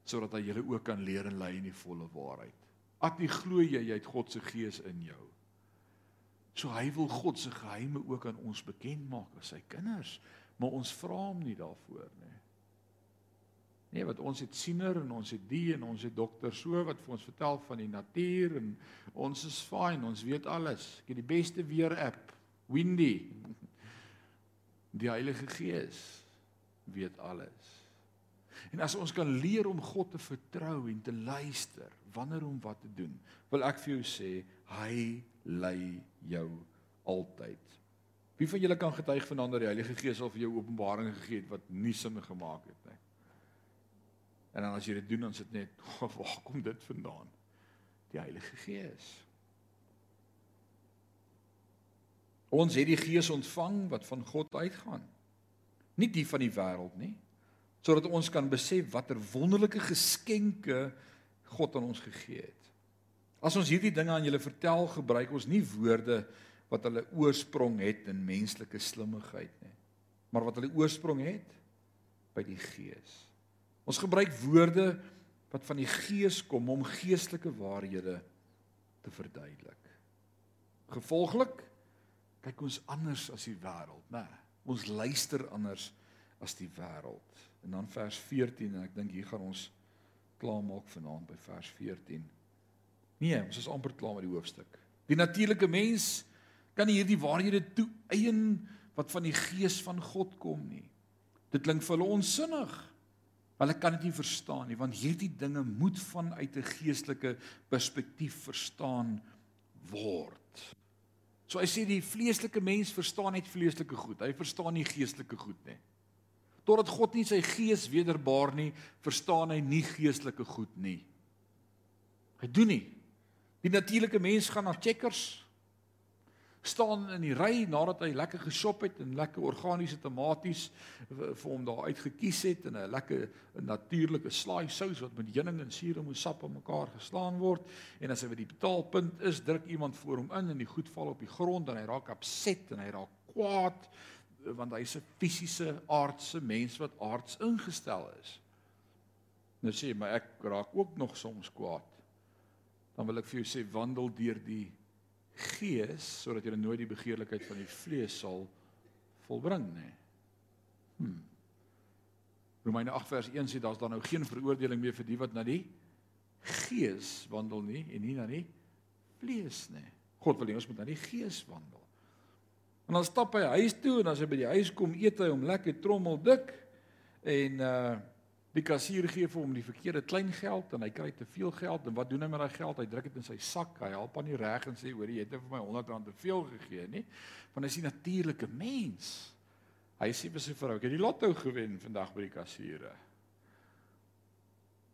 Speaker 1: sodat hy julle ook kan leer en lei in die volle waarheid. At nie glo jy jy het God se Gees in jou. So hy wil God se geheime ook aan ons bekend maak as sy kinders, maar ons vra hom nie daarvoor nie. Nee, wat ons het siener en ons het die en ons het dokter so wat vir ons vertel van die natuur en ons is fyn, ons weet alles. Ek het die beste weer app, Windy. Die Heilige Gees weet alles. En as ons kan leer om God te vertrou en te luister wanneer om wat te doen, wil ek vir jou sê, hy lei jou altyd. Wie van julle kan getuig vanaand dat die Heilige Gees al vir jou openbaring gegee het wat nie sin gemaak het nie? En dan as jy dit doen dan sit net oh, waar kom dit vandaan? Die Heilige Gees. Ons het die Gees ontvang wat van God uitgaan. Nie die van die wêreld nie, sodat ons kan besef watter wonderlike geskenke God aan ons gegee het. As ons hierdie dinge aan julle vertel, gebruik ons nie woorde wat hulle oorsprong het in menslike slimmigheid nie, maar wat hulle oorsprong het by die Gees. Ons gebruik woorde wat van die Gees kom om geestelike waarhede te verduidelik. Gevolglik kyk ons anders as die wêreld, né? Ons luister anders as die wêreld. En dan vers 14 en ek dink hier gaan ons klaar maak vanaand by vers 14. Nee, ons is amper klaar met die hoofstuk. Die natuurlike mens kan nie hierdie waarhede toe eien wat van die gees van God kom nie. Dit klink vir hulle onsinnig. Hulle kan dit nie verstaan nie want hierdie dinge moet vanuit 'n geestelike perspektief verstaan word. So hy sê die vleeslike mens verstaan net vleeslike goed. Hy verstaan nie geestelike goed nie. Totdat God nie sy gees wederbaar nie, verstaan hy nie geestelike goed nie. Hy doen nie. Die natuurlike mens gaan na checkers. Staan in die ry nadat hy lekker geshop het en lekker organiese tomaties vir hom daar uitgekies het en 'n lekker natuurlike slaai sous wat met heuning en suurlemoensap aan mekaar geslaan word en as hy by die betaalpunt is, druk iemand voor hom in en die goed val op die grond en hy raak opset en hy raak kwaad want hy's 'n fisiese aardse mens wat aards ingestel is. Nou sê my ek raak ook nog soms kwaad. Dan wil ek vir jou sê wandel deur die gees sodat jy nooit die begeerlikheid van die vlees sal volbring nê. Hmm. Romeine 8 vers 1 sê daar's dan nou geen veroordeling meer vir die wat na die gees wandel nie en nie na die vlees nê. God wil hê ons moet na die gees wandel. En dan stap hy huis toe en as hy by die huis kom, eet hy hom lekker trommel dik en uh Die kassier gee vir hom die verkeerde klein geld en hy kry te veel geld en wat doen hy met daai geld? Hy druk dit in sy sak. Hy help aan die reg en sê hoor jy het vir my 100 rand te veel gegee, nê? Want hy is 'n natuurlike mens. Hy sê vir sy vrou, "Ek het die lotto gewen vandag by die kassiere."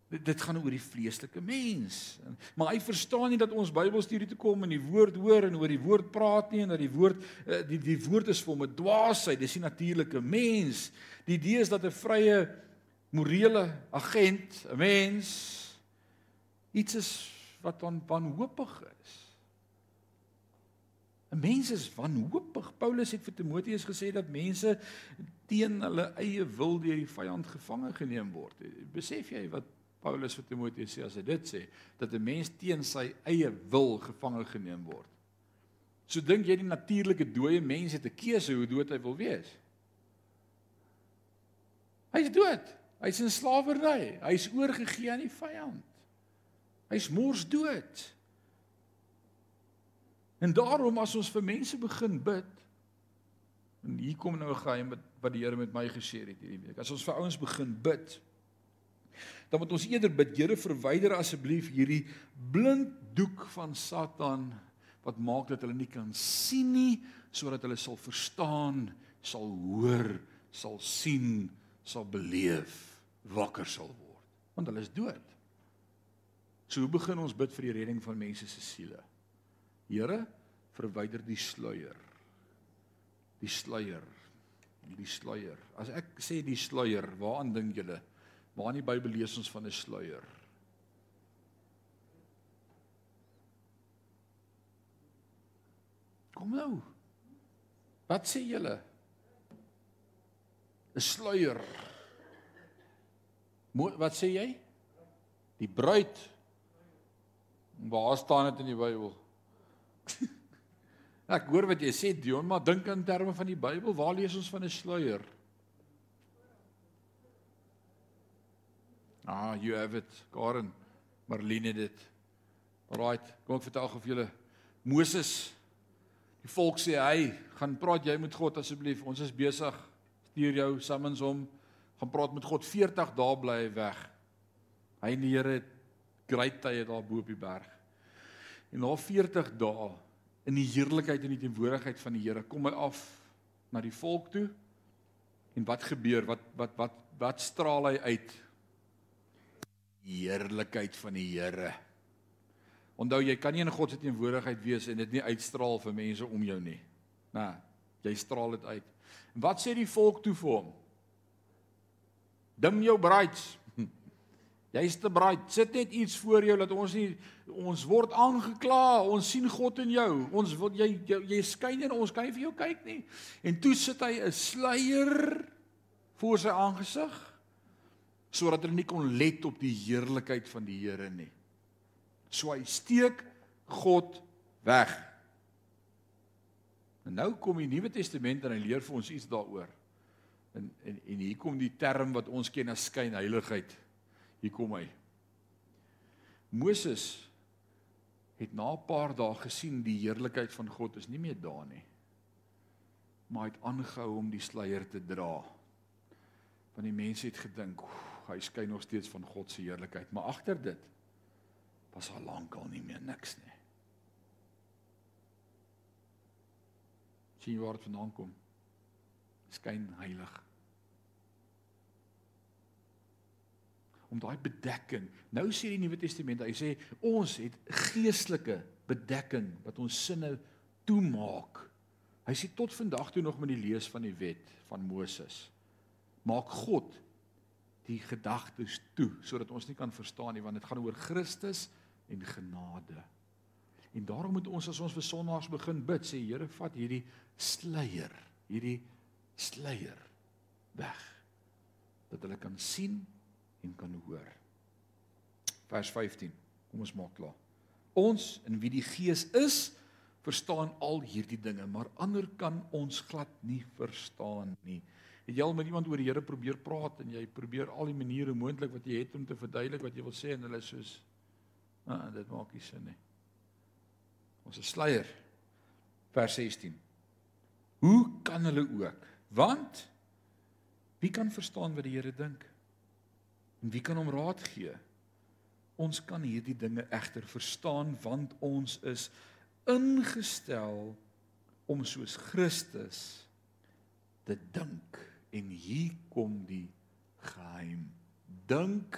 Speaker 1: Dit dit gaan oor die vleeslike mens. Maar hy verstaan nie dat ons Bybelstudie toe kom en die woord hoor en oor die woord praat nie en dat die woord eh, die die woord is vir hom 'n dwaasheid. Dis die natuurlike mens. Die idee is dat 'n vrye morele agent, 'n mens iets is wat wanhoopig is. 'n Mens is wanhoopig. Paulus het vir Timoteus gesê dat mense teen hulle eie wil deur die vyand gevange geneem word. Besef jy wat Paulus vir Timoteus sê as hy dit sê dat 'n mens teen sy eie wil gevange geneem word? So dink jy die natuurlike dooie mens het 'n keuse hoe dood hy wil wees? Hy's dood. Hy's in slawerny. Hy's oorgegee aan die vyand. Hy's mors dood. En daarom as ons vir mense begin bid en hier kom nou 'n geheim wat wat die Here met my gesê het hierdie week. As ons vir ouens begin bid, dan moet ons eerder bid, Here, verwyder asseblief hierdie blind doek van Satan wat maak dat hulle nie kan sien nie, sodat hulle sal verstaan, sal hoor, sal sien, sal beleef wakker sal word want hulle is dood. So hoe begin ons bid vir die redding van mense se siele? Here, verwyder die sluier. Die sluier. Die sluier. As ek sê die sluier, waaraan dink julle? Waar in die Bybel lees ons van 'n sluier? Kom nou. Wat sê julle? 'n Sluier. Wat sê jy? Die bruid. Waar staan dit in die Bybel? Ek hoor wat jy sê Dion, maar dink in terme van die Bybel, waar lees ons van 'n sluier? Ah, you have it. Karen Marlene dit. Alraight, kom ek vertel gou vir julle. Moses die volk sê hy, gaan praat jy met God asseblief. Ons is besig. Stuur jou summons hom gaan praat met God 40 dae bly hy weg. Hy en die Here het groot tye daar bo op die berg. En na 40 dae in die heerlikheid en die teenwoordigheid van die Here kom hy af na die volk toe. En wat gebeur? Wat wat wat wat straal hy uit? Die heerlikheid van die Here. Onthou jy kan nie in God se teenwoordigheid wees en dit nie uitstraal vir mense om jou nie. Nou, jy straal dit uit. En wat sê die volk toe vir hom? Dim jou braids. Jy's te braid. Sit net iets voor jou dat ons nie ons word aangekla. Ons sien God in jou. Ons wil jy jy, jy skyn en ons kan nie vir jou kyk nie. En toe sit hy 'n sluier voor sy aangesig sodat hulle nie kon let op die heerlikheid van die Here nie. So hy steek God weg. En nou kom die Nuwe Testament en hy leer vir ons iets daaroor. En en en hier kom die term wat ons ken as skynheiligheid. Hier kom hy. Moses het na 'n paar dae gesien die heerlikheid van God is nie meer daar nie. Maar hy het aangehou om die sluier te dra. Want die mense het gedink, hy skyn nog steeds van God se heerlikheid, maar agter dit was al lankal nie meer niks nie. sien waar dit vandaan kom skyn heilig. Om daai bedekking. Nou sê die Nuwe Testament, hy sê ons het geestelike bedekking wat ons sinne toemaak. Hy sê tot vandag toe nog met die lees van die wet van Moses. Maak God die gedagtes toe sodat ons nie kan verstaan nie want dit gaan oor Christus en genade. En daarom moet ons as ons vir sonnaars begin bid, sê Here, vat hierdie sluier, hierdie sluier weg dat hulle kan sien en kan hoor. Vers 15. Kom ons maak klaar. Ons in wie die Gees is, verstaan al hierdie dinge, maar ander kan ons glad nie verstaan nie. Het jy al met iemand oor die Here probeer praat en jy probeer al die maniere moontlik wat jy het om te verduidelik wat jy wil sê en hulle soos ah dit maak nie sin nie. Ons is sluier. Vers 16. Hoe kan hulle ook? Want wie kan verstaan wat die Here dink? En wie kan hom raad gee? Ons kan hierdie dinge egter verstaan want ons is ingestel om soos Christus te dink. En hier kom die geheim. Dink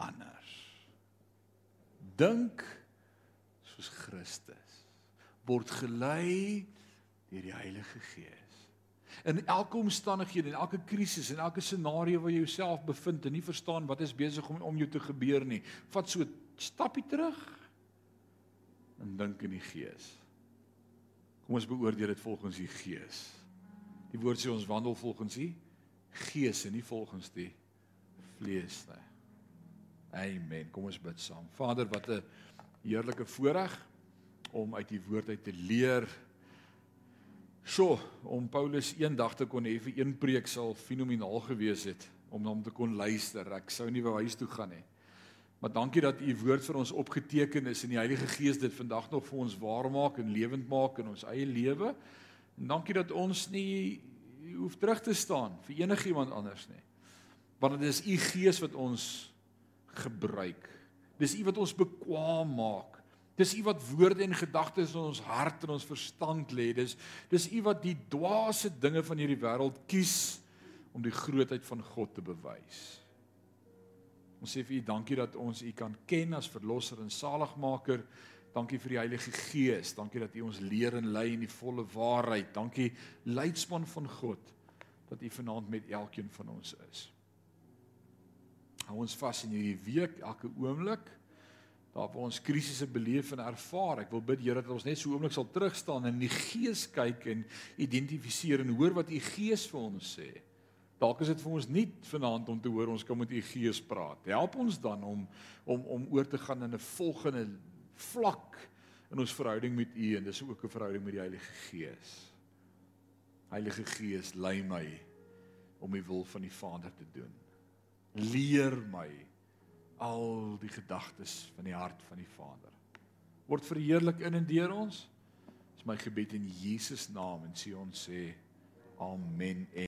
Speaker 1: anders. Dink soos Christus. Word gelei deur die Heilige Gees. In elke omstandighede, in elke krisis, in elke scenario waar jy jouself bevind en nie verstaan wat is besig om om jou te gebeur nie, vat so 'n stappie terug en dink in die Gees. Kom ons beoordeel dit volgens die Gees. Die woord sê ons wandel volgens die Gees en nie volgens die vlees nie. Amen. Kom ons bid saam. Vader, wat 'n heerlike voorreg om uit die woord uit te leer. So, om Paulus eendag te kon hê vir een preek sal fenomenaal gewees het om hom te kon luister. Ek sou nie wou huis toe gaan nie. Maar dankie dat u woord vir ons opgeteken is en die Heilige Gees dit vandag nog vir ons waar maak en lewend maak in ons eie lewe. En dankie dat ons nie hoef terug te staan vir enigiemand anders nie. Want dit is u Gees wat ons gebruik. Dis u wat ons bekwam maak. Dis u wat woorde en gedagtes in ons hart en ons verstand lê. Dis dis u wat die dwaase dinge van hierdie wêreld kies om die grootheid van God te bewys. Ons sê vir u dankie dat ons u kan ken as verlosser en saligmaker. Dankie vir die Heilige Gees. Dankie dat U ons leer en lei in die volle waarheid. Dankie leidsman van God dat U vanaand met elkeen van ons is. Hou ons vas in hierdie week elke oomblik waar ons krisisse beleef en ervaar. Ek wil bid Here dat ons net so oomblik sal terugstaan en in die Gees kyk en identifiseer en hoor wat U Gees vir ons sê. Dalk is dit vir ons nie vanaand om te hoor ons kan met U Gees praat. Help ons dan om om om oor te gaan in 'n volgende vlak in ons verhouding met U en dis ook 'n verhouding met die Heilige Gees. Heilige Gees, lei my om die wil van die Vader te doen. Leer my al die gedagtes van die hart van die Vader. Word verheerlik in en deur ons. Dis my gebed in Jesus naam en sê ons sê amen.